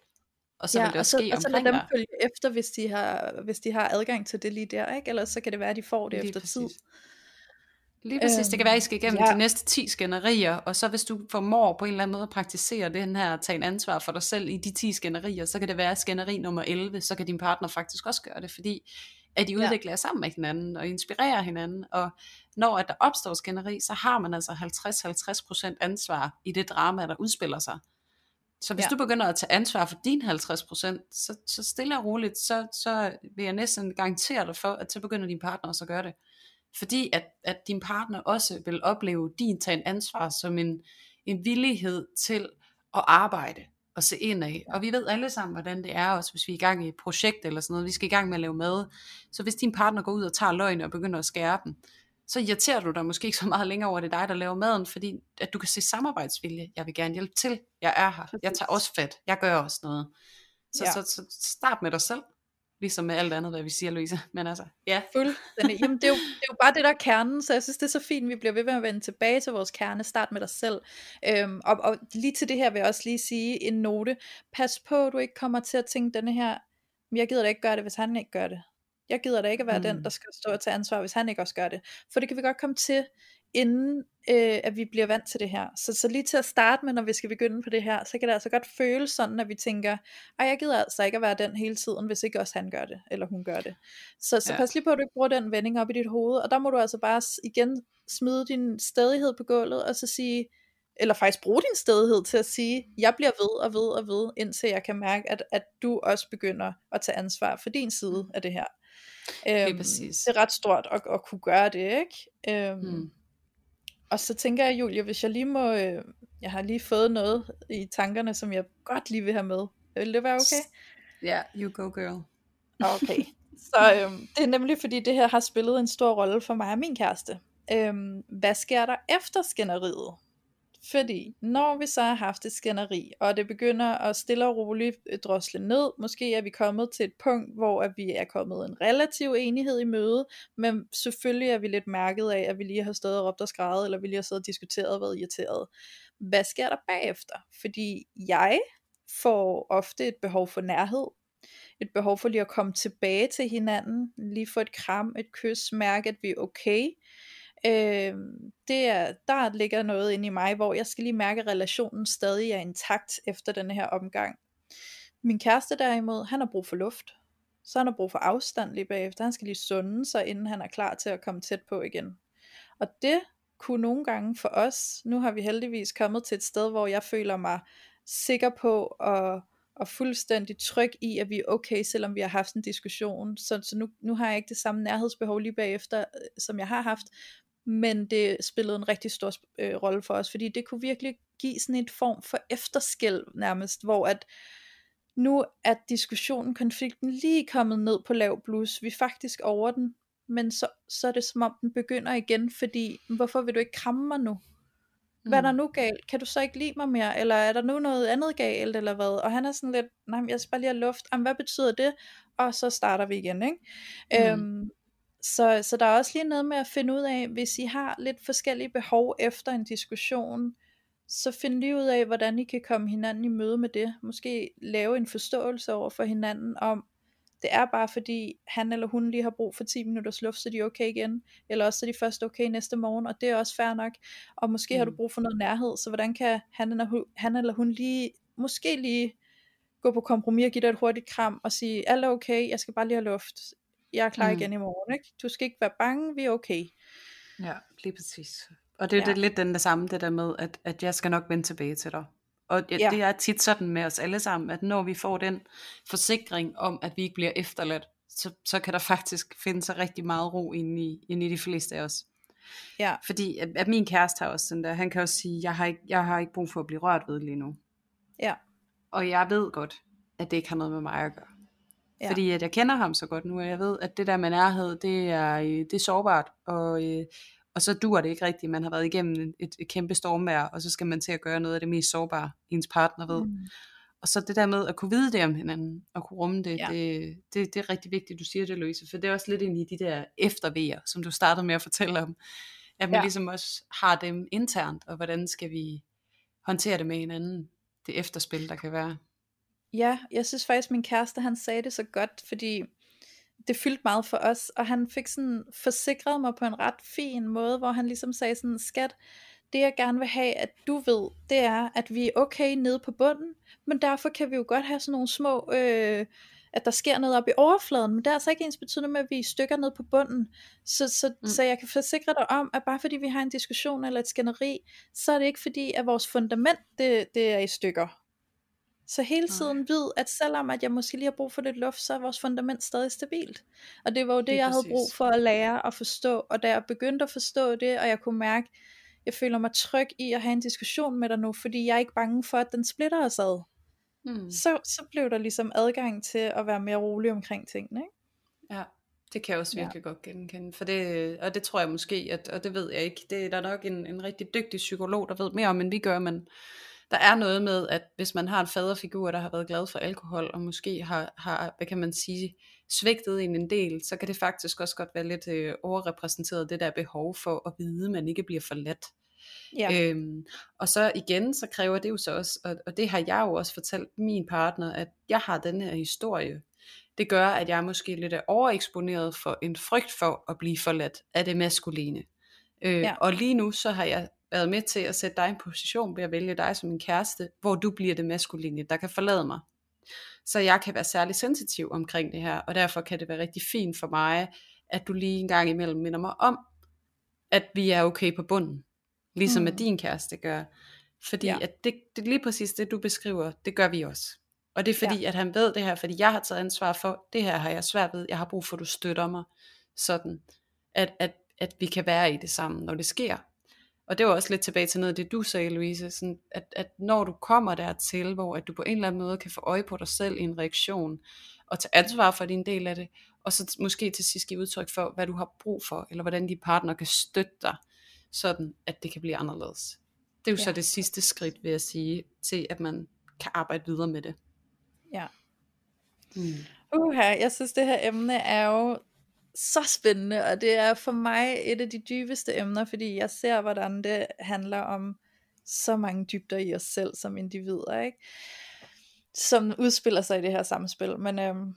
og så ja, vil det også ske og så, omkring og så lad dem følge efter, hvis de, har, hvis de har adgang til det lige der, ikke? Ellers så kan det være, at de får det lige efter præcis. tid. Lige præcis, øhm, det kan være, at I skal igennem ja. de næste 10 skænderier, og så hvis du formår på en eller anden måde at praktisere den her, tage en ansvar for dig selv i de 10 skænderier, så kan det være skænderi nummer 11, så kan din partner faktisk også gøre det, fordi at I udvikler jer sammen med hinanden, og inspirerer hinanden, og når at der opstår skænderi, så har man altså 50-50% ansvar i det drama, der udspiller sig. Så hvis Ja. du begynder at tage ansvar for din 50%, så, så stille og roligt, så, så vil jeg næsten garantere dig for, at så begynder din partner også at gøre det. Fordi at, at din partner også vil opleve din tagen ansvar som en, en villighed til at arbejde og se ind af. Og vi ved alle sammen, hvordan det er også, hvis vi er i gang i et projekt eller sådan noget. Vi skal i gang med at lave mad. Så hvis din partner går ud og tager løgn og begynder at skære dem, så irriterer du dig måske ikke så meget længere over, at det er dig, der laver maden, fordi at du kan se samarbejdsvilje. Jeg vil gerne hjælpe til. Jeg er her. Jeg tager også fat. Jeg gør også noget. Så, Ja. så, så start med dig selv. Ligesom med alt andet, hvad vi siger, Louise. Men altså, ja. Fuldstændig. Jamen, det, er jo, det er jo bare det, der er kernen, så jeg synes, det er så fint, vi bliver ved med at vende tilbage til vores kerne. Start med dig selv. Øhm, og, og lige til det her vil jeg også lige sige en note. Pas på, at du ikke kommer til at tænke denne her, "Men jeg gider da ikke gøre det, hvis han ikke gør det. Jeg gider da ikke at være mm. den, Mm. der skal stå og tage ansvar, hvis han ikke også gør det. For det kan vi godt komme til, inden øh, at vi bliver vant til det her. Så, så lige til at starte med, når vi skal begynde på det her, så kan det altså godt føles sådan, at vi tænker, ej, jeg gider altså ikke at være den hele tiden, hvis ikke også han gør det, eller hun gør det. Så, så ja. Pas lige på, at du ikke bruger den vending op i dit hoved, og der må du altså bare igen smide din stedighed på gulvet, og så sige, eller faktisk bruge din stedighed til at sige, jeg bliver ved og ved og ved, indtil jeg kan mærke, at, at du også begynder at tage ansvar for din side af det her. Øhm, præcis. det er ret stort at, at kunne gøre det, ikke? Øhm, Mm. og så tænker jeg, Julia, hvis jeg lige må, øh, jeg har lige fået noget i tankerne, som jeg godt lige vil have med. Vil det være okay? Ja, you go girl. Okay. Så øhm, det er nemlig fordi, det her har spillet en stor rolle for mig og min kæreste. Øhm, hvad sker der efter skænderiet? Fordi når vi så har haft et skænderi, og det begynder at stille og roligt øh, drosle ned, måske er vi kommet til et punkt, hvor at vi er kommet en relativ enighed i møde, men selvfølgelig er vi lidt mærket af, at vi lige har stået og råbt og skrevet, eller vi lige har siddet og diskuteret og været irriteret. Hvad sker der bagefter? Fordi jeg får ofte et behov for nærhed, et behov for lige at komme tilbage til hinanden, lige få et kram, et kys, mærke, at vi er okay. Øh, det er, der ligger noget inde i mig, hvor jeg skal lige mærke, at relationen stadig er intakt efter den her omgang. Min kæreste derimod, han har brug for luft. Så han har brug for afstand lige bagefter. Han skal lige sunde sig, inden han er klar til at komme tæt på igen. Og det kunne nogle gange for os, nu har vi heldigvis kommet til et sted, hvor jeg føler mig sikker på og, og fuldstændig tryg i, at vi er okay, selvom vi har haft en diskussion. Så, så nu, nu har jeg ikke det samme nærhedsbehov lige bagefter, øh, som jeg har haft, men det spillede en rigtig stor øh, rolle for os, fordi det kunne virkelig give sådan en form for efterskæld nærmest, hvor at nu er diskussionen, konflikten lige kommet ned på lav blus, vi er faktisk over den, men så, så er det som om den begynder igen, fordi hvorfor vil du ikke kramme mig nu? Hvad er der nu galt? Kan du så ikke lide mig mere? Eller er der nu noget andet galt, eller hvad? Og han er sådan lidt, nej, jeg skal bare lige have luft. Jamen, hvad betyder det? Og så starter vi igen, ikke? Mm. Øhm, så, så der er også lige noget med at finde ud af, hvis I har lidt forskellige behov efter en diskussion, så find lige ud af, hvordan I kan komme hinanden i møde med det. Måske lave en forståelse over for hinanden om, det er bare fordi, han eller hun lige har brug for 10 minutters luft, så de er okay igen. Eller også så er de først okay næste morgen, og det er også fair nok. Og måske mm. har du Mm. brug for noget nærhed, så hvordan kan han eller, hun, han eller hun lige, måske lige gå på kompromis og give dig et hurtigt kram og sige, alt er okay, jeg skal bare lige have luft. Jeg er klar mm. Igen i morgen, ikke? Du skal ikke være bange, vi er okay. Ja, lige præcis. Og det er Ja. ja. det, lidt den der samme, det der med, at, at jeg skal nok vende tilbage til dig. Og ja, Ja. det er tit sådan med os alle sammen, at når vi får den forsikring om, at vi ikke bliver efterladt, så, så kan der faktisk finde sig rigtig meget ro inde i, inde i de fleste af os. Ja, Fordi at, at min kæreste har også sådan der, han kan også sige, jeg har, ikke, jeg har ikke brug for at blive rørt ved lige nu. ja, Og jeg ved godt, at det ikke har noget med mig at gøre. Ja. Fordi at jeg kender ham så godt nu, og jeg ved, at det der med nærhed, det er, øh, det er sårbart, og, øh, og så dur det ikke rigtigt. Man har været igennem et, et kæmpe stormvejr, og så skal man til at gøre noget af det mest sårbare, ens partner ved. Mm. Og så det der med at kunne vide det om hinanden, og kunne rumme det, Ja. det, det, det er rigtig vigtigt, du siger det, Louise, for det er også lidt ind i de der eftervejer, som du startede med at fortælle om, at man ja. ligesom også har dem internt, og hvordan skal vi håndtere det med hinanden, det efterspil, der kan være. Ja, jeg synes faktisk, min kæreste, han sagde det så godt, fordi det fyldte meget for os, og han fik sådan forsikret mig på en ret fin måde, hvor han ligesom sagde sådan, skat, det jeg gerne vil have, at du ved, det er, at vi er okay nede på bunden, men derfor kan vi jo godt have sådan nogle små, øh, at der sker noget op i overfladen, men det er altså ikke ens betydende med, at vi stykker ned på bunden. Så, så, mm. så jeg kan forsikre dig om, at bare fordi vi har en diskussion eller et skænderi, så er det ikke fordi, at vores fundament det, det er i stykker. Så hele tiden Nej. vid, at selvom at jeg måske lige har brug for lidt luft, så er vores fundament stadig stabilt. Og det var jo det, det jeg præcis. havde brug for at lære og forstå. Og da jeg begyndte at forstå det, og jeg kunne mærke, jeg føler mig tryg i at have en diskussion med dig nu, fordi jeg er ikke bange for, at den splitter os ad. Mm. Så, så blev der ligesom adgang til at være mere rolig omkring tingene. Ikke? Ja, det kan jeg også virkelig ja. godt genkende. For det, og det tror jeg måske, at, og det ved jeg ikke, det er der nok en, en rigtig dygtig psykolog, der ved mere om, end vi gør, men der er noget med, at hvis man har en faderfigur, der har været glad for alkohol, og måske har, har hvad kan man sige, svigtet en en del, så kan det faktisk også godt være lidt øh, overrepræsenteret, det der behov for at vide, at man ikke bliver forladt. Ja. Øhm, og så igen, så kræver det jo så også, og, og det har jeg jo også fortalt min partner, at jeg har den her historie. Det gør, at jeg måske lidt er overeksponeret for en frygt for at blive forladt af det maskuline. Øh, ja. Og lige nu, så har jeg været med til at sætte dig i en position ved at vælge dig som en kæreste, hvor du bliver det maskuline, der kan forlade mig. Så jeg kan være særlig sensitiv omkring det her, og derfor kan det være rigtig fint for mig, at du lige en gang imellem minder mig om, at vi er okay på bunden. Ligesom mm. at din kæreste gør. Fordi ja. at det, det lige præcis det, du beskriver, det gør vi også. Og det er fordi, ja. at han ved det her, fordi jeg har taget ansvar for, det her har jeg svært ved, jeg har brug for, at du støtter mig, sådan, at, at, at vi kan være i det sammen, når det sker. Og det var også lidt tilbage til noget af det, du sagde, Louise, sådan at, at når du kommer dertil, hvor at du på en eller anden måde kan få øje på dig selv i en reaktion, og tage ansvar for din del af det, og så måske til sidst give udtryk for, hvad du har brug for, eller hvordan din partner kan støtte dig, sådan at det kan blive anderledes. Det er jo ja. så det sidste skridt, vil jeg sige, til at man kan arbejde videre med det. Ja. Mm. Uha, jeg synes det her emne er jo så spændende, og det er for mig et af de dybeste emner, fordi jeg ser, hvordan det handler om så mange dybder i os selv som individer, ikke? som udspiller sig i det her samspil. Men, øhm,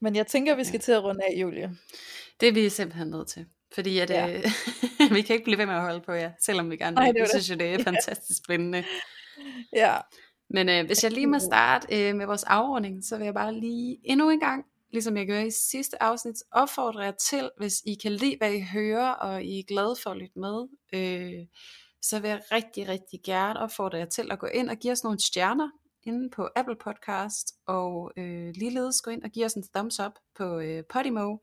men jeg tænker, vi skal til at runde af, Julie. Det er vi simpelthen nødt til. Fordi at, ja. øh, vi kan ikke blive ved med at holde på jer, selvom vi gerne vil. Jeg synes jo, det er fantastisk spændende. Ja. Men øh, hvis jeg lige må starte øh, med vores afrunding, så vil jeg bare lige endnu en gang ligesom jeg gør i sidste afsnit, opfordrer jeg til, hvis I kan lide, hvad I hører, og I er glade for at lytte med, øh, så vil jeg rigtig, rigtig gerne opfordre jer til at gå ind og give os nogle stjerner inde på Apple Podcast, og øh, ligeledes gå ind og give os en thumbs up på øh, Podimo,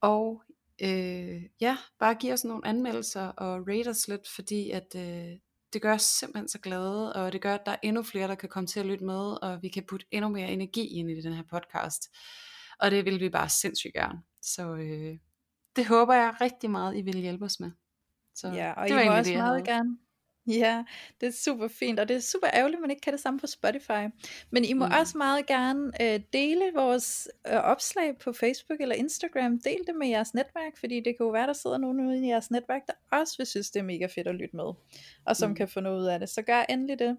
og øh, ja, bare give os nogle anmeldelser og rate os lidt, fordi at øh, det gør os simpelthen så glade, og det gør, at der er endnu flere, der kan komme til at lytte med, og vi kan putte endnu mere energi ind i den her podcast. Og det vil vi bare sindssygt gerne. Så øh, det håber jeg rigtig meget, I vil hjælpe os med. Så ja, og det I må også det, meget gerne. Ja, det er super fint, og det er super ærgerligt, at man ikke kan det samme på Spotify. Men I må mm. også meget gerne øh, dele vores øh, opslag på Facebook eller Instagram. Del det med jeres netværk, fordi det kan jo være, der sidder nogen ude i jeres netværk, der også vil synes, det er mega fedt at lytte med, og som mm. kan få noget ud af det. Så gør endelig det.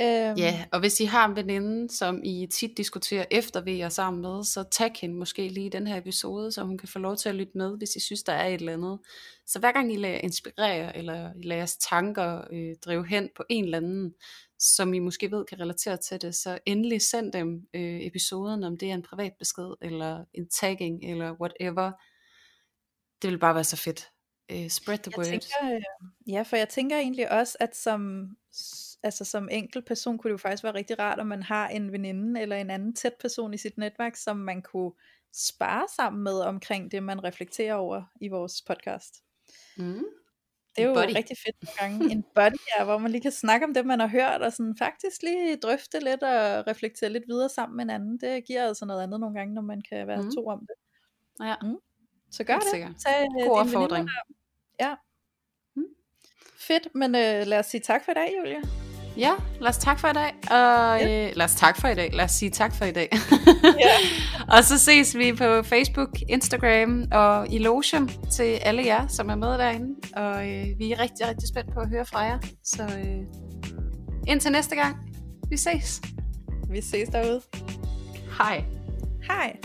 Øhm. Ja, og hvis I har en veninde, som I tit diskuterer efter ved jer sammen med, så tag hende måske lige i den her episode, så hun kan få lov til at lytte med, hvis I synes, der er et eller andet. Så hver gang I lader inspirere, eller I lader jeres tanker øh, drive hen på en eller anden, som I måske ved kan relatere til det, så endelig send dem øh, episoden, om det er en privat besked, eller en tagging, eller whatever. Det vil bare være så fedt. Uh, spread the word. Tænker, øh, ja, for jeg tænker egentlig også, at som altså som enkelt person kunne det jo faktisk være rigtig rart, om man har en veninde eller en anden tæt person i sit netværk, som man kunne spare sammen med omkring det, man reflekterer over i vores podcast. Mm. Det er jo buddy. rigtig fedt nogle gange. En buddy, ja, hvor man lige kan snakke om det, man har hørt, og sådan faktisk lige drøfte lidt og reflektere lidt videre sammen med en anden. Det giver altså noget andet nogle gange, når man kan være mm. to om det. Ja. Mm. Så gør det. Tag, øh, God opfordring. Ja. Mm. Fedt, men øh, lad os sige tak for i dag, Julia. Ja, lad os tak for i dag. Og ja. øh, lad os tak for i dag. Lad os sige tak for i dag. ja. og så ses vi på Facebook, Instagram og i Lotion til alle jer, som er med derinde. Og øh, vi er rigtig, rigtig spændt på at høre fra jer. Så øh, indtil næste gang. Vi ses. Vi ses derude. Hej. Hej.